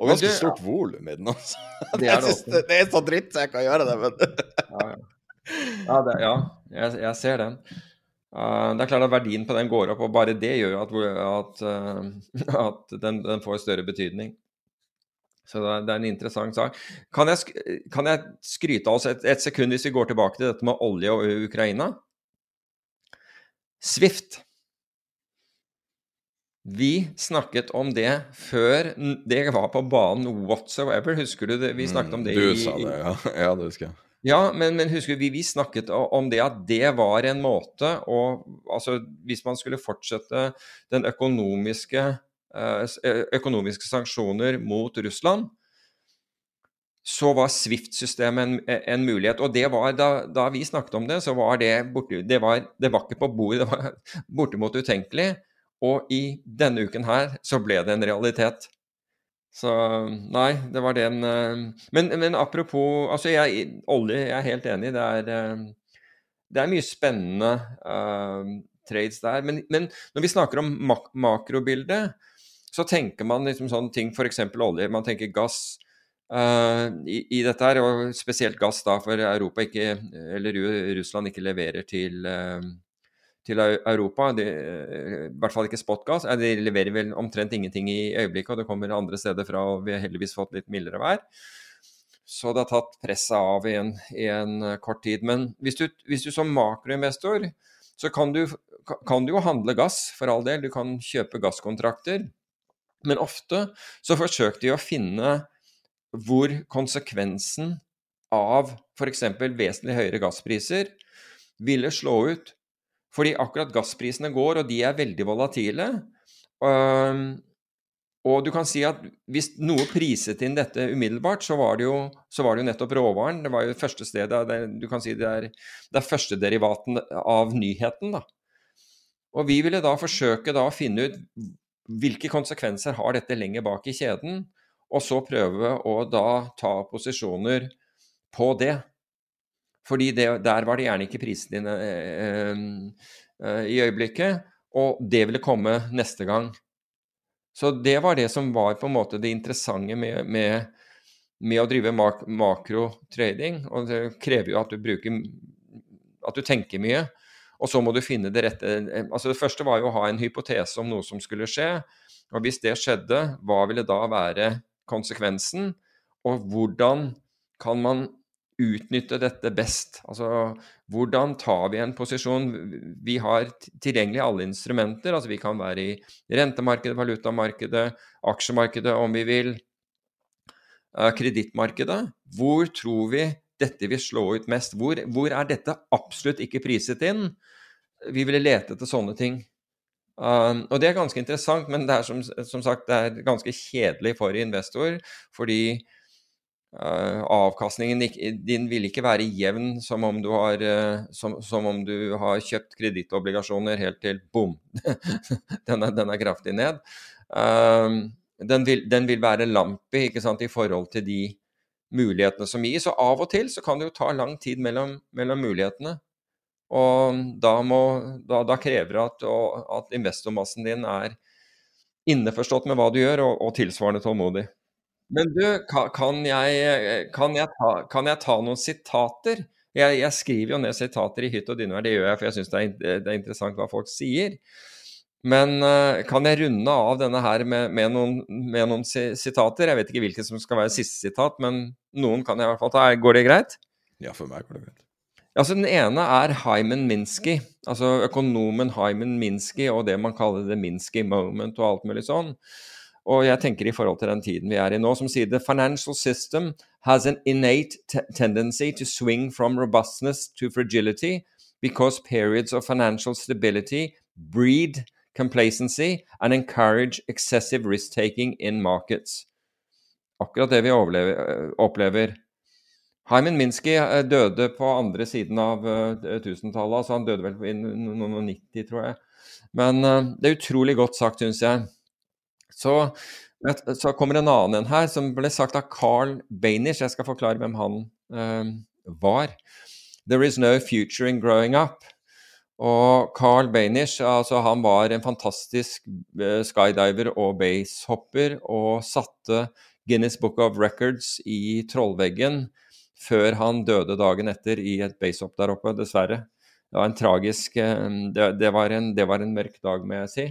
Og ganske stort volum i den altså. Det er, det, det er så dritt så jeg kan gjøre det, men Ja, ja. ja, det, ja jeg, jeg, ser den. Uh, det er klart at verdien på den går opp, og bare det gjør at, at, uh, at den, den, får større betydning. Så det er, en interessant sak. Kan jeg, kan jeg skryte av oss et, et, sekund hvis vi går tilbake til dette med olje og Ukraina? Swift. Vi snakket om det før det var på banen whatsoever. Husker du det? Vi snakket om det mm, Du sa det, ja. ja det husker jeg. Ja, men, men husker vi, vi, snakket om det at det var en måte å Altså, hvis man skulle fortsette den økonomiske eh, økonomiske sanksjoner mot Russland, så var Swift-systemet en, en, mulighet. Og det var, da, da, vi snakket om det, så var det borte, det var, det var ikke på bordet, det var bortimot utenkelig. Og i denne uken her så ble det en realitet. Så nei, det var den eh, Men, men apropos altså jeg, olje, jeg er helt enig. Det er, eh, det er mye spennende uh, trades der. Men, men, når vi snakker om mak makrobildet, så tenker man liksom sånne ting, f.eks. olje. Man tenker gass. Uh, i, i, dette her, og spesielt gass da, for Europa ikke, eller Russland ikke leverer til uh, til Europa. De, eh, I hvert fall ikke spotgass. De leverer vel omtrent ingenting i øyeblikket, og det kommer andre steder fra, og vi har heldigvis fått litt mildere vær. Så det har tatt presset av i en, i en eh, kort tid. Men hvis du, hvis du som makroinvestor, så kan du, kan du jo handle gass, for all del. Du kan kjøpe gasskontrakter. Men ofte så forsøker de å finne hvor konsekvensen av f.eks. vesentlig høyere gasspriser ville slå ut fordi akkurat gassprisene går, og de er veldig volatile. Og du kan si at hvis noe priset inn dette umiddelbart, så var det jo, var det jo nettopp råvaren. Det var jo første stedet det, Du kan si det er, det er førstederivaten av nyheten, da. Og vi ville da forsøke da å finne ut hvilke konsekvenser har dette lenger bak i kjeden, og så prøve å da ta posisjoner på det. Fordi det, der var det gjerne ikke prisene dine eh, eh, i øyeblikket, og det ville komme neste gang. Så det var det som var på en måte det interessante med, med, med å drive mak makrotrading. Og det krever jo at du bruker at du tenker mye. Og så må du finne det rette Altså Det første var jo å ha en hypotese om noe som skulle skje. Og hvis det skjedde, hva ville da være konsekvensen? Og hvordan kan man utnytte dette best? Altså, hvordan tar vi en posisjon? Vi har tilgjengelig alle instrumenter. altså Vi kan være i rentemarkedet, valutamarkedet, aksjemarkedet om vi vil, uh, kredittmarkedet. Hvor tror vi dette vil slå ut mest? Hvor, hvor, er dette absolutt ikke priset inn? Vi ville lete etter sånne ting. Uh, og det er ganske interessant, men det er som, som sagt ganske kjedelig for investor. fordi Uh, avkastningen din vil ikke være jevn som om du har, uh, som, som om du har kjøpt kredittobligasjoner helt til bom, den, er, den, er, kraftig ned. Uh, den, vil, den, vil, være lampy i forhold til de mulighetene som gis. Og av og til så kan det jo ta lang tid mellom, mellom mulighetene. Og da, må, da, da krever det at, at investormassen din er innforstått med hva du gjør, og, og tilsvarende tålmodig. Men du, kan jeg, kan jeg, ta, kan jeg ta, noen sitater? Jeg, jeg, skriver jo ned sitater i hytt og dynevær, det gjør jeg for jeg syns det, det, er interessant hva folk sier. Men uh, kan jeg runde av denne her med, med, noen, med, noen, sitater? Jeg vet ikke hvilket som skal være siste sitat, men noen kan jeg i hvert fall ta. Går det greit? Ja, for meg går det greit. Altså Den ene er Hyman Minsky, altså økonomen Hyman Minsky og det man kaller the Minsky moment og alt mulig sånn. Og jeg tenker i forhold til den tiden vi er i nå, som sier the financial system has an innate tendency to swing from robustness to fragility because periods of financial stability breed complacency and encourage excessive risk-taking in markets. Akkurat det vi opplever. Hyman Minsky eh, døde på andre siden av uh, tusentallet. altså Han døde vel i 1990, tror jeg. Men det er utrolig godt sagt, syns jeg. Så, så, kommer en annen en her, som ble sagt av Carl Bainish. Jeg skal forklare hvem han uh, var. There is no future in growing up. Og Carl Bainish altså han var en fantastisk skydiver og basehopper og satte Guinness Book of Records i trollveggen før han døde dagen etter i et basehopp der oppe, dessverre. Det var en tragisk eh, det, det, var en, det, var en, mørk dag, må jeg si.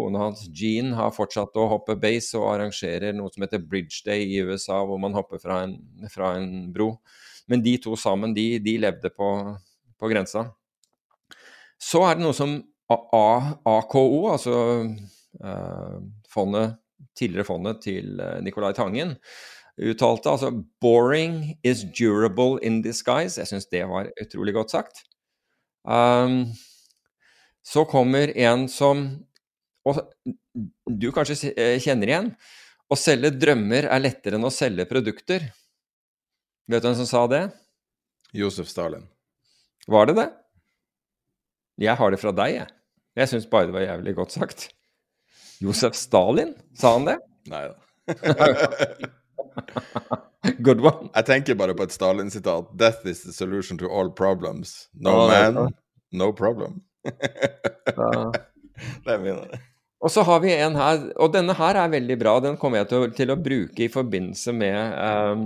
Kona hans, Jean, har fortsatt å hoppe base og arrangerer noe som heter Bridge Day i USA, hvor man hopper fra en, fra en bro. Men de to sammen, de, de levde på, på, grensa. Så er det noe som AKO, altså eh, fondet, tidligere fondet til uh, Nicolai Tangen, uttalte. Altså 'boring is durable in disguise'. Jeg syns det var utrolig godt sagt. Um, så kommer en som og du kanskje eh, kjenner igjen. Å selge drømmer er lettere enn å selge produkter. Vet du hvem som sa det? Josef Stalin. Var det det? Jeg har det fra deg, jeg. Jeg syns bare det var jævlig godt sagt. Josef Stalin, sa han det? Nei da. Good one. Jeg tenker bare på et Stalin-sitat. 'Death is the solution to all problems'. No man, no problem. det er min. Og så har vi en her, og denne her er veldig bra. Den kommer jeg til å, til å bruke i forbindelse med um,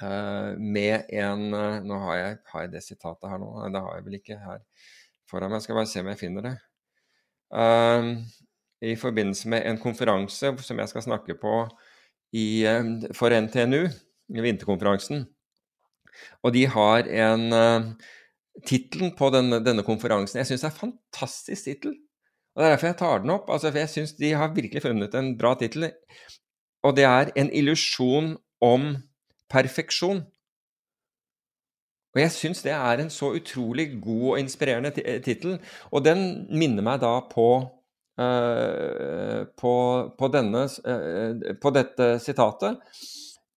uh, med en uh, Nå har jeg, har jeg, det sitatet her nå. Det har jeg vel ikke her foran meg. Jeg skal bare se om jeg finner det. Um, I forbindelse med en konferanse som jeg skal snakke på i, eh, for NTNU, vinterkonferansen. Og de har en uh, Tittelen på denne, denne, konferansen jeg syns er en fantastisk tittel. Og Det er derfor jeg tar den opp. Altså, for Jeg syns de har virkelig funnet en bra tittel. Og det er 'En illusjon om perfeksjon'. Og jeg syns det er en så utrolig god og inspirerende tittel. Og den minner meg da på Uh, på, på, denne, uh, på dette sitatet.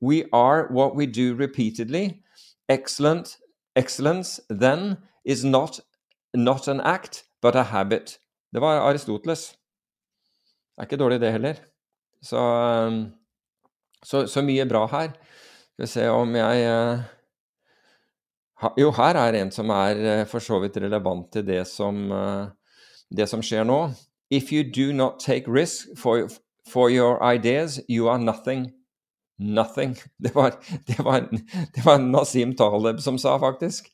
We are what we do repeatedly. Excellent, excellence then is not, not an act, but a habit. Det var Aristoteles. Det er ikke dårlig, det heller. Så, eh, så, så mye bra her. Skal vi se om jeg Jo, her er en som er for så vidt relevant til det som, det som skjer nå. If you do not take risk for, for your ideas, you are nothing. Nothing. Det var, det var, det var Nasim Taleb som sa, faktisk.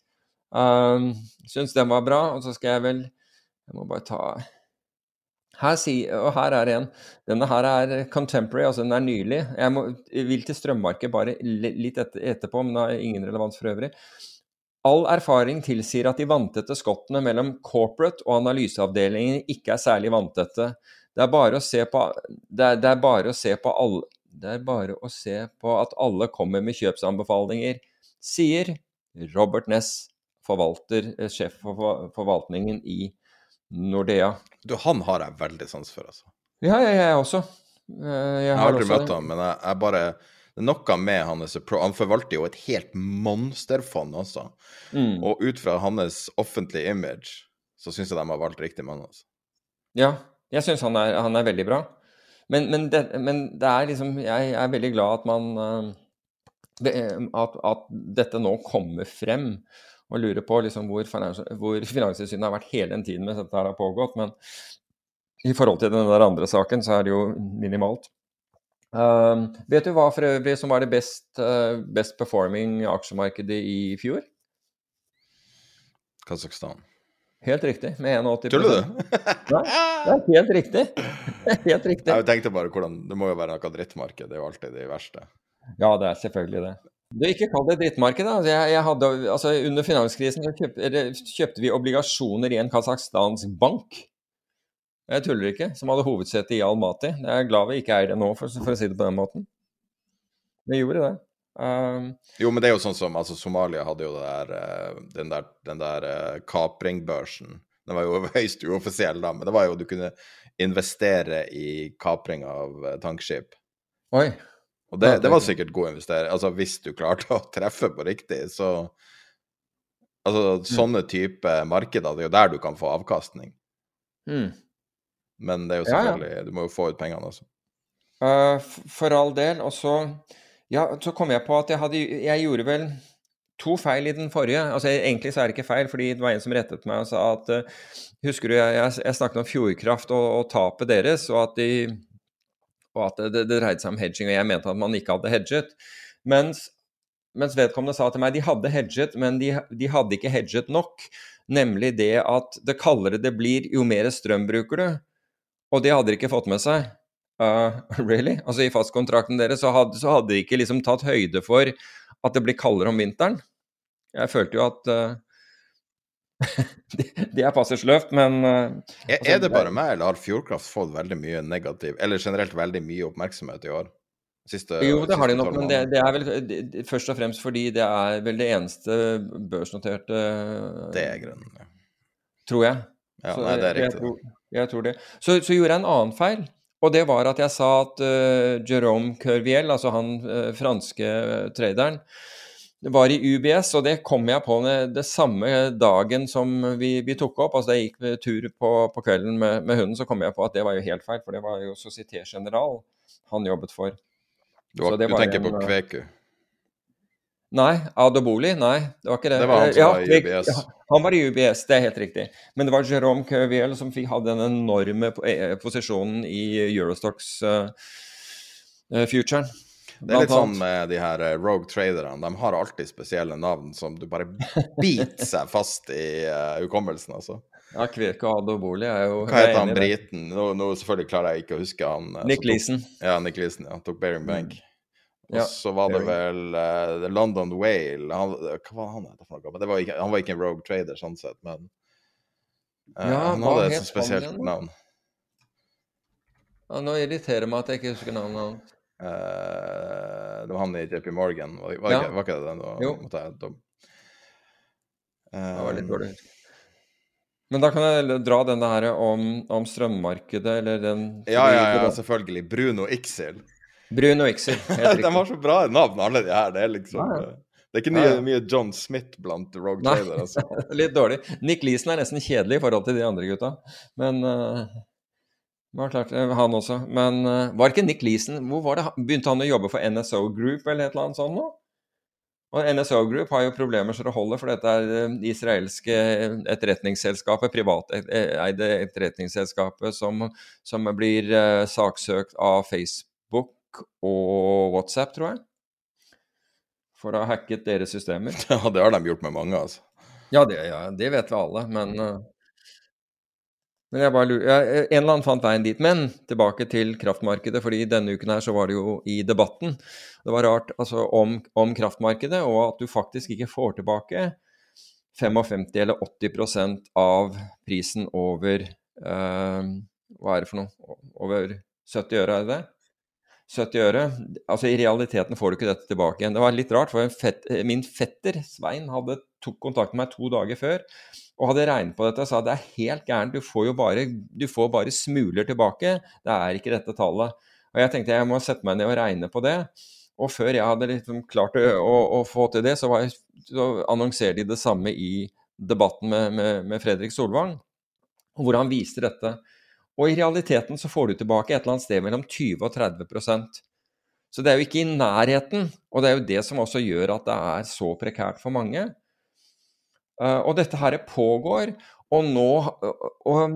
Um, Syns den var bra. Og så skal jeg vel Jeg må bare ta her si, og her er en. Denne her er contemporary, altså den er nylig. Jeg, må, jeg vil til strømmarkedet bare litt etterpå, men det har ingen relevans for øvrig. All erfaring tilsier at de vanntette skottene mellom corporate og analyseavdelingen ikke er særlig vanntette. Det er bare å se på, det er, det er bare å se på alle det er bare å se på at alle kommer med kjøpsanbefalinger, sier Robert Ness, forvalter, eh, sjef for forvaltningen i Nordea. Du, han har jeg veldig sans for, altså. Ja, jeg, jeg også. Eh, jeg, jeg har aldri møtt ham, men jeg, jeg bare det er noe med hans Han forvalter jo et helt monsterfond altså. Mm. Og ut fra hans offentlige image, så syns jeg de har valgt riktig mann. Altså. Ja, jeg syns han, han, er veldig bra. Men, men, det, men, det, er liksom Jeg er veldig glad at man eh, at, at dette nå kommer frem. Og lurer på liksom hvor, hvor Finanstilsynet har vært hele den tiden mens dette har pågått. Men i forhold til den der andre saken, så er det jo minimalt. Uh, vet du hva for øvrig som var det best, uh, best performing aksjemarkedet i fjor? Kasakhstan. Helt riktig, med 81 Tuller du? Nei, det er helt riktig. helt riktig. Jeg tenkte bare hvordan Det må jo være noe drittmarked, det er jo alltid de verste. Ja, det er selvfølgelig det. Du, ikke kall det drittmarked, da. Jeg, jeg hadde, altså, under finanskrisen så kjøpte, vi obligasjoner i en kasakhstansk bank. Jeg tuller ikke. Som hadde hovedsete i Almaty. Jeg er glad vi ikke eier det nå, for, for, å si det på den måten. Vi gjorde det. Um, jo, men det er jo sånn som altså, Somalia hadde jo der, eh, den der, den der uh, kapringbørsen. Den var jo høyst uoffisiell da, men det var jo du kunne investere i kapring av uh, tankskip. Oi. Og det, det var sikkert god investering. Altså, hvis du klarte å treffe på riktig, så Altså, sånne type markeder, det er jo der du kan få avkastning. Mm. Men det er jo selvfølgelig ja, ja. Du må jo få ut pengene, altså. Uh, for all del. Og så Ja, så kom jeg på at jeg hadde Jeg gjorde vel to feil i den forrige. Altså Egentlig så er det ikke feil, fordi det var en som rettet meg og sa at uh, Husker du, jeg, jeg, snakket om Fjordkraft og, og tapet deres, og at de og at det, det, dreide seg om hedging, og jeg mente at man ikke hadde hedget. Mens, mens vedkommende sa til meg de hadde hedget, men de, de, hadde ikke hedget nok. Nemlig det at det kaldere det blir, jo mer strøm bruker du. Og det hadde de ikke fått med seg. Uh, really? Altså I fastkontrakten deres så hadde, så hadde de ikke liksom tatt høyde for at det blir kaldere om vinteren. Jeg følte jo at uh, de, er passe sløvt, men er, altså, er, det bare meg, eller har Fjordkraft fått veldig mye negativ, eller generelt veldig mye oppmerksomhet i år? Siste, jo, det har de nok, men det, det, er vel det, først og fremst fordi det er vel det eneste børsnoterte Det er grunnen, ja. Tror jeg. Ja, nei, det er riktig. Jeg, tror, jeg tror det. Så, så, gjorde jeg en annen feil. Og det var at jeg sa at uh, Jerome Curviel, altså han uh, franske uh, traderen, det var i UBS, og det kom jeg på det samme dagen som vi, vi tok opp. altså jeg gikk tur på, på kvelden med, med, hunden, så kom jeg på at det var jo helt feil. For det var jo Société General han jobbet for. Du, du tenker en, på Kveku? Nei, Adoboli? Nei, det var ikke det. Det var han som ja, var i UBS. Ja, han var i UBS, det er helt riktig. Men det var Jérôme Cuviel som hadde den enorme eh, posisjonen i Eurostox uh, futuren. Det er litt sånn med de her eh, rogue traderne. De har alltid spesielle navn som du bare biter seg fast i uh, hukommelsen, altså. Ja, Kveko Adoboli er jo Hva heter han briten? Nå, nå, selvfølgelig klarer jeg ikke å huske han. Uh, Nick Leeson. Ja, Nick Leeson, ja. Tok Baring Bank. Mm. Og ja, så var det vel uh, London Whale han, Hva var han het for noe? Ikke, han var ikke en rogue trader sånn sett, men ja, han hadde et spesielt navn. Ja, nå irriterer det meg at jeg ikke husker navnet hans. Uh, det var han i JP Morgan, var, var, ja. ikke, var ikke, det den? Da, jo. Måtte jeg, da, uh, det var litt dårlig. Men da kan jeg dra denne her om, om strømmarkedet, eller den Ja, ja, ja, selvfølgelig. Bruno Ixil. Bruno Ixil, de har så bra navn, alle de her. Det er liksom ja, ja. Det er ikke mye, mye, John Smith blant Rogue Trader. Altså. Litt dårlig. Nick Leeson er nesten kjedelig i forhold til de andre gutta. Men uh, var klart, eh, han også. Men uh, var ikke Nick Leeson hvor var det, Begynte han å jobbe for NSO Group eller et eller annet sånt nå? Og NSO Group har jo problemer så det holder, for dette er det uh, israelske etterretningsselskapet, privateide etterretningsselskapet, som, som blir uh, saksøkt av Facebook og WhatsApp, tror jeg. For å ha hacket deres systemer. Ja, det har de gjort med mange, altså. Ja, det, ja, det vet vi alle, men uh, men jeg bare lurer, jeg, En eller annen fant veien dit. Men tilbake til kraftmarkedet, fordi denne uken her så var det jo i debatten. Det var rart altså, om, om kraftmarkedet, og at du faktisk ikke får tilbake 55 eller 80% av prisen over uh, Hva er det for noe? Over 70 øre, er det det? 70 øre. Altså I realiteten får du ikke dette tilbake igjen. Det var litt rart, for fett, min fetter Svein hadde tok kontakt med meg to dager før og hadde regnet på dette og sa det er helt gærent, du får jo bare, du får bare smuler tilbake. Det er ikke dette tallet. Og jeg tenkte jeg må sette meg ned og regne på det. Og før jeg hadde liksom klart å, å, å, få til det, så, jeg, så annonserte de det samme i debatten med, med, med Fredrik Solvang, hvor han viste dette. Og i realiteten så får du tilbake et eller annet sted mellom 20 og 30% Så det er jo ikke i nærheten, og det er jo det som også gjør at det er så prekært for mange. Uh, og dette her pågår, og nå Og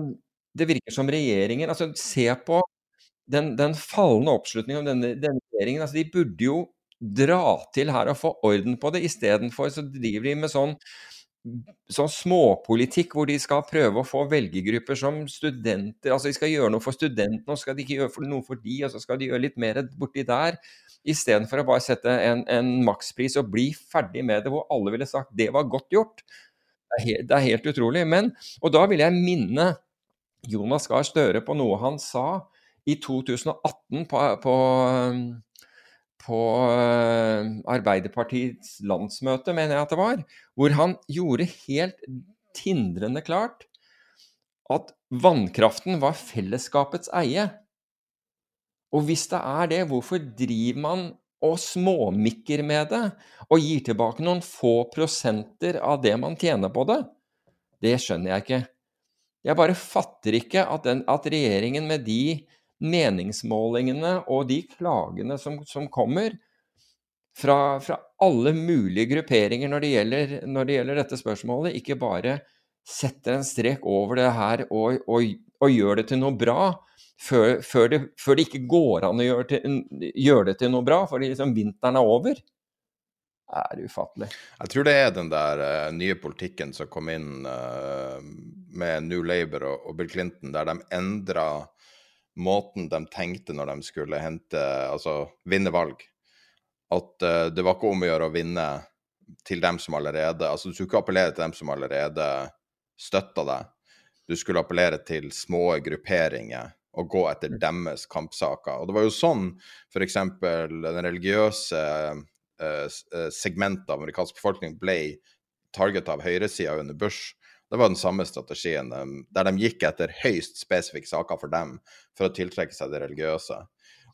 det virker som regjeringen altså Se på den, den fallende oppslutningen om denne, denne, regjeringen. altså De burde jo dra til her og få orden på det. Istedenfor så driver de med sånn sånn småpolitikk hvor de skal prøve å få velgergrupper som studenter Altså de skal gjøre noe for studentene, og skal de ikke gjøre noe for de, og så skal de gjøre litt mer borti der. Istedenfor å bare sette en, en makspris og bli ferdig med det, hvor alle ville sagt det var godt gjort. Det er helt, det er helt utrolig. Men, og da vil jeg minne Jonas Gahr Støre på noe han sa i 2018 på, på på eh, Arbeiderpartiets landsmøte, mener jeg at det var, hvor han gjorde helt tindrende klart at vannkraften var fellesskapets eie. Og hvis det er det, hvorfor driver man og småmikker med det, og gir tilbake noen få prosenter av det man tjener på det? Det skjønner jeg ikke. Jeg bare fatter ikke at, den, at regjeringen med de meningsmålingene og de klagene som, som kommer fra, fra, alle mulige grupperinger når det, gjelder, når det, gjelder, dette spørsmålet, ikke bare setter en strek over det her og, og, og gjør det til noe bra før, før, det, før, det, ikke går an å gjøre, til, gjøre det til noe bra, fordi liksom vinteren er over. Det er ufattelig. Jeg tror det er den der uh, nye politikken som kom inn uh, med New Labour og, og, Bill Clinton, der de endra måten de tenkte når de skulle hente, altså vinne valg. At uh, det var ikke om å gjøre å vinne til dem som allerede Altså, du skulle ikke appellere til dem som allerede støtta deg. Du skulle appellere til små grupperinger og gå etter mm. deres kampsaker. Og det var jo sånn f.eks. den religiøse eh, segmentet av amerikansk befolkning ble target av høyresida under Bush. Det var den samme strategien, der de gikk etter høyst spesifikke saker for dem for å tiltrekke seg det religiøse.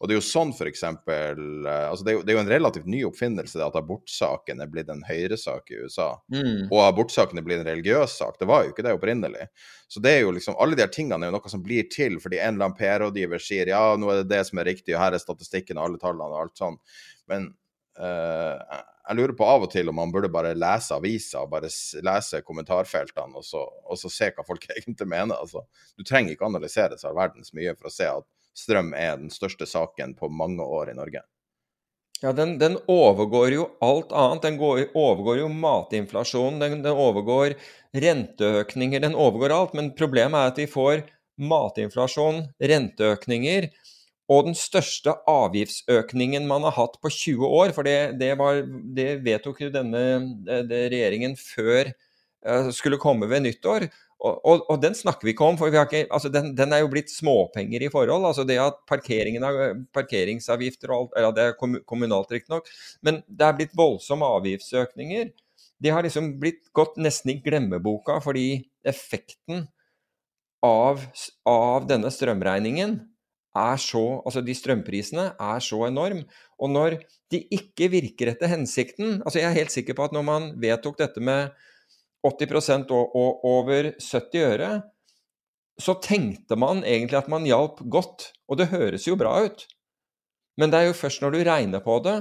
Og det er jo sånn f.eks. eksempel, altså det, er jo, det er jo en relativt ny oppfinnelse at abortsaken er blitt en høyresak i USA. Mm. Og abortsaken er blitt en religiøs sak. Det var jo ikke det opprinnelig. Så det er jo liksom, alle de her tingene er jo noe som blir til fordi en eller annen PR-rådgiver sier ja, nå er det det som er riktig, og her er statistikken og alle tallene og alt sånn. Men uh, jeg lurer på av og til om man burde bare lese aviser og bare lese kommentarfeltene og så, og så se hva folk egentlig mener. Altså, du trenger ikke analysere så verdens mye for å se at strøm er den største saken på mange år i Norge. Ja, den, den overgår jo alt annet. Den går, overgår jo matinflasjon, den, den overgår renteøkninger, den overgår alt. Men problemet er at vi får matinflasjon, renteøkninger, og den største avgiftsøkningen man har hatt på 20 år, for det, det, var, det vedtok jo denne det, regjeringen før uh, skulle komme ved nyttår. Og, og, den snakker vi ikke om, for ikke, altså den, den, er jo blitt småpenger i forhold. altså Det at parkeringsavgifter og alt eller Det er kommunalt, riktignok, men det er blitt voldsomme avgiftsøkninger. De har liksom blitt gått nesten i glemmeboka fordi effekten av, av denne strømregningen er så Altså, de strømprisene er så enorm. Og når de ikke virker etter hensikten Altså, jeg er helt sikker på at når man vedtok dette med 80 og, over 70 øre, så tenkte man egentlig at man hjalp godt. Og det høres jo bra ut. Men det er jo først når du regner på det,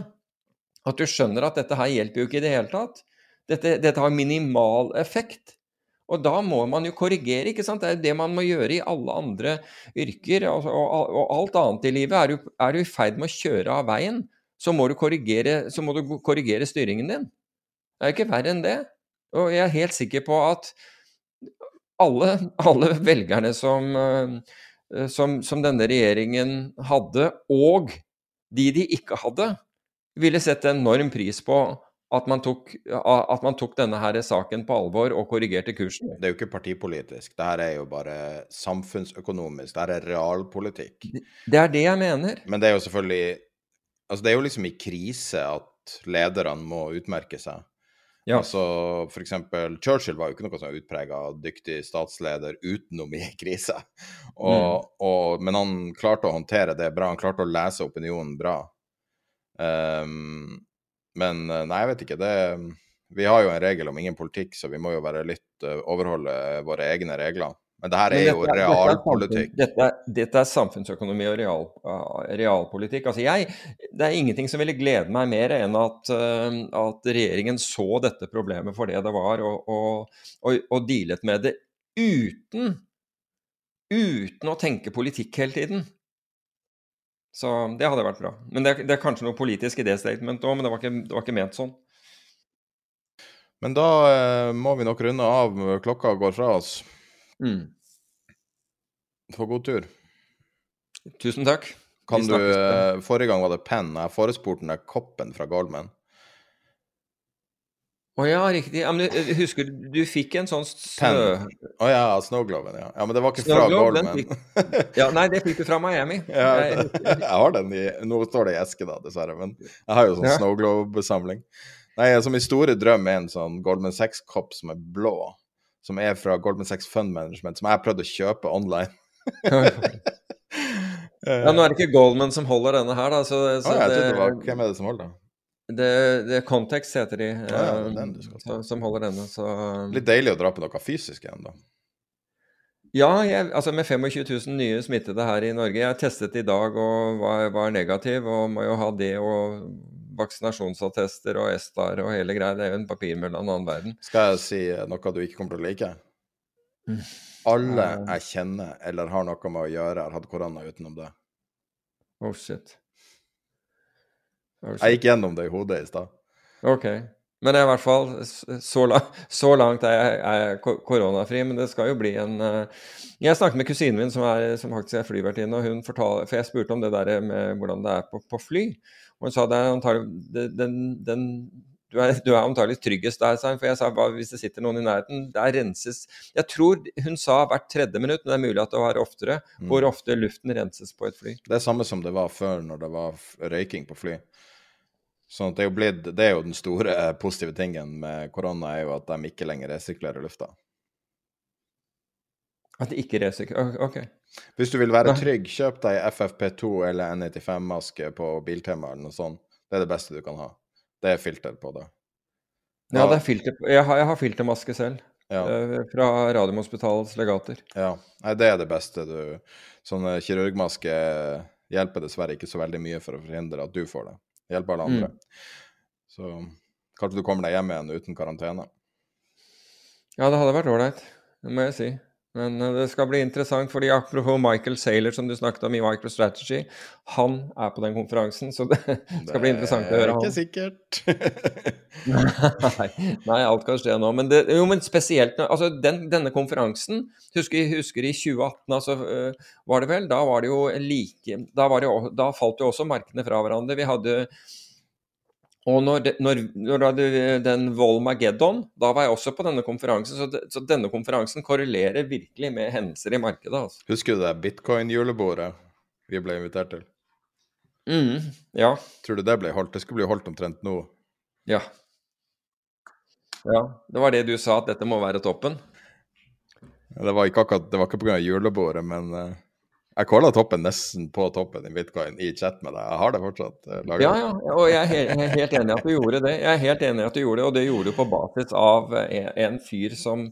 at du skjønner at dette her hjelper jo ikke i det hele tatt. Dette, dette har minimal effekt. Og da må man jo korrigere, ikke sant. Det er det man må gjøre i alle andre yrker. Og, og, og alt annet i livet. Er du, i ferd med å kjøre av veien, så må, du korrigere, må du korrigere styringen din. Det er ikke verre enn det. Og jeg er helt sikker på at alle, alle velgerne som, eh, som, som denne regjeringen hadde, og de de ikke hadde, ville sette enorm pris på at man, tok, at man tok, denne her saken på alvor og korrigerte kursen. Det er jo ikke partipolitisk, det her er jo bare samfunnsøkonomisk. Det her er realpolitikk. Det er det jeg mener. Men det er jo selvfølgelig Altså, det er jo liksom i krise at lederne må utmerke seg. Ja. Altså, for eksempel, Churchill var jo ikke noe sånn utprega dyktig statsleder utenom i krise. Og, mm. og, men han klarte å håndtere det bra. Han klarte å lese opinionen bra. Um, men eh, nei, jeg vet ikke. Det, vi har jo en regel om ingen politikk, så vi må jo litt, uh, overholde våre egne regler. Men det her er jo realpolitikk. Dette, dette, er samfunnsøkonomi og real, uh, realpolitikk. Altså jeg, det er ingenting som ville glede meg mer enn at, uh, at regjeringen så dette problemet for det det var, og, og, og, og dealet med det uten, uten å tenke politikk hele tiden. Så det hadde vært bra. Men det, det er kanskje noe politisk i det statement òg, men det var, ikke, det var, ikke, ment sånn. Men da eh, må vi nok runde av. Klokka går fra oss. Mm. Få god tur. Tusen takk. Kan du eh, Forrige gang var det penn. Jeg forespurte den der koppen fra Goldman. Å ja, riktig. Ja, men du, husker du, du fikk en sånn snø... Å oh, ja, Snowgloven, ja. ja. Men det var ikke fra Goldman. Ja, nei, det fikk du fra Miami. Ja, Jeg- jeg har den i Nå står det i eske, da, dessverre. Men jeg har jo sånn Ja. Snow Globe-samling. Nei, som i store drøm er en sånn Goldman 6-kopp som er blå. Som er fra Goldman Sachs Fund Management, som jeg har prøvd å kjøpe online. Ja, nå er det ikke Goldman som holder denne her, da. Så, så jeg trodde det det, var Hvem er det som holder den? det, det Context heter de, ja, det eh, den som, som holder denne. Så Litt deilig å dra på noe fysisk igjen, da. Ja, jeg, altså med 25 000 nye smittede her i Norge. Jeg testet i dag og var, var negativ, og må jo ha det og vaksinasjonsattester og ESTAR og hele greia. Det er jo en papirmølle av en annen verden. Skal jeg si noe du ikke kommer til å like? Mm. Alle jeg kjenner eller har noe med å gjøre, har hatt korona utenom det. Oh shit. Oh, shit. Jeg gikk gjennom det i hodet i stad. Ok. Men i hvert fall, så langt er jeg, er jeg koronafri. Men det skal jo bli en eh, Jeg snakket med kusinen min, som, er, som faktisk er flyvertinne, og hun fortalte For jeg spurte om det der med hvordan det er på, på fly. Og hun sa det er antagelig den, den du er, du er antagelig tryggest der, sa hun. For jeg sa hva hvis det sitter noen i nærheten? Der renses Jeg tror hun sa hvert tredje minutt, men det er mulig at det var oftere, Mm. hvor ofte luften renses på et fly. Det er samme som det var før når det var røyking på fly. Sånn det er jo blitt Det er jo den store eh, positive tingen med korona, er jo at de ikke lenger resirkulerer lufta. At det ikke resirkulerer Ok. Hvis du vil være trygg, kjøp deg FFP2 eller N95-maske på Biltema eller noe sånt. Det er det beste du kan ha. Det er filter på det. Ja, det er filter på Jeg har, jeg har filtermaske selv. Ja. eh, Fra Radiumhospitalets legater. Ja, Nei, det er det beste du Sånne kirurgmaske hjelper dessverre ikke så veldig mye for å forhindre at du får det. Hjelper alle andre. Så kanskje du kommer deg hjem igjen uten karantene. Ja, det hadde vært ålreit, det må jeg si. Men eh, det skal bli interessant, fordi apropos Michael Saylor, som du snakket om i MicroStrategy, han er på den konferansen, så det skal bli interessant å høre Det er han. ikke sikkert. Nei, nei, alt kan skje nå. Men, det, jo, men spesielt altså den, denne konferansen Husker, husker i 2018, altså, øh, var det vel? Da var det jo like Da, var det, da falt jo også markene fra hverandre. Vi hadde Og når, det, når, når du hadde den Volmageddon, da var jeg også på denne konferansen. Så, det, så denne konferansen korrelerer virkelig med hendelser i markedet. Altså. Husker du det bitcoin-julebordet vi ble invitert til? Mm, ja. Tror du det ble holdt? Det skulle bli holdt omtrent nå. Ja. Ja. Det var det du sa, at dette må være toppen? Det var ikke akkurat, det var ikke pga. julebordet, men eh, jeg calla toppen nesten på toppen i bitcoin i chat med deg. Jeg har det fortsatt uh, lagra. Ja, ja, og jeg er helt, jeg er helt enig i at du gjorde det. Jeg er helt enig i at du gjorde det, og det gjorde du på basis av eh, en, en fyr som,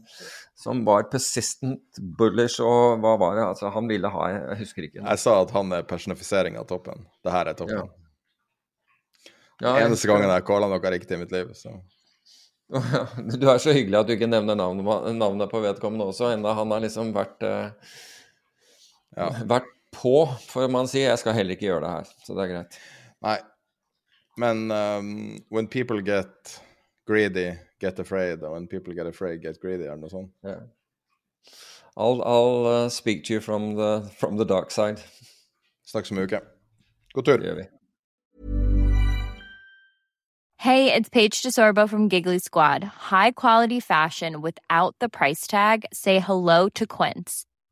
som var persistent bullish, og hva var det? Altså, han ville ha Jeg husker ikke. Jeg sa at han er personifisering av toppen. Det her er toppen. Ja, jeg Eneste gangen jeg calla noe riktig i mitt liv. Så. Du er så hyggelig at du ikke nevner navnet, navnet på vedkommende også, enda han har liksom vært, eh, Ja. vært på, får man si. Jeg skal heller ikke gjøre det her, så det er greit. Nei. Men um, when people get greedy, get afraid. Og when people get afraid, get greedy, er det noe sånt? Ja. I'll, I'll uh, speak to you from the, from the dark side. Snakkes om en uke. God tur. Det gjør vi. Hey, it's Paige DeSorbo from Giggly Squad. High quality fashion without the price tag. Say hello to Quince.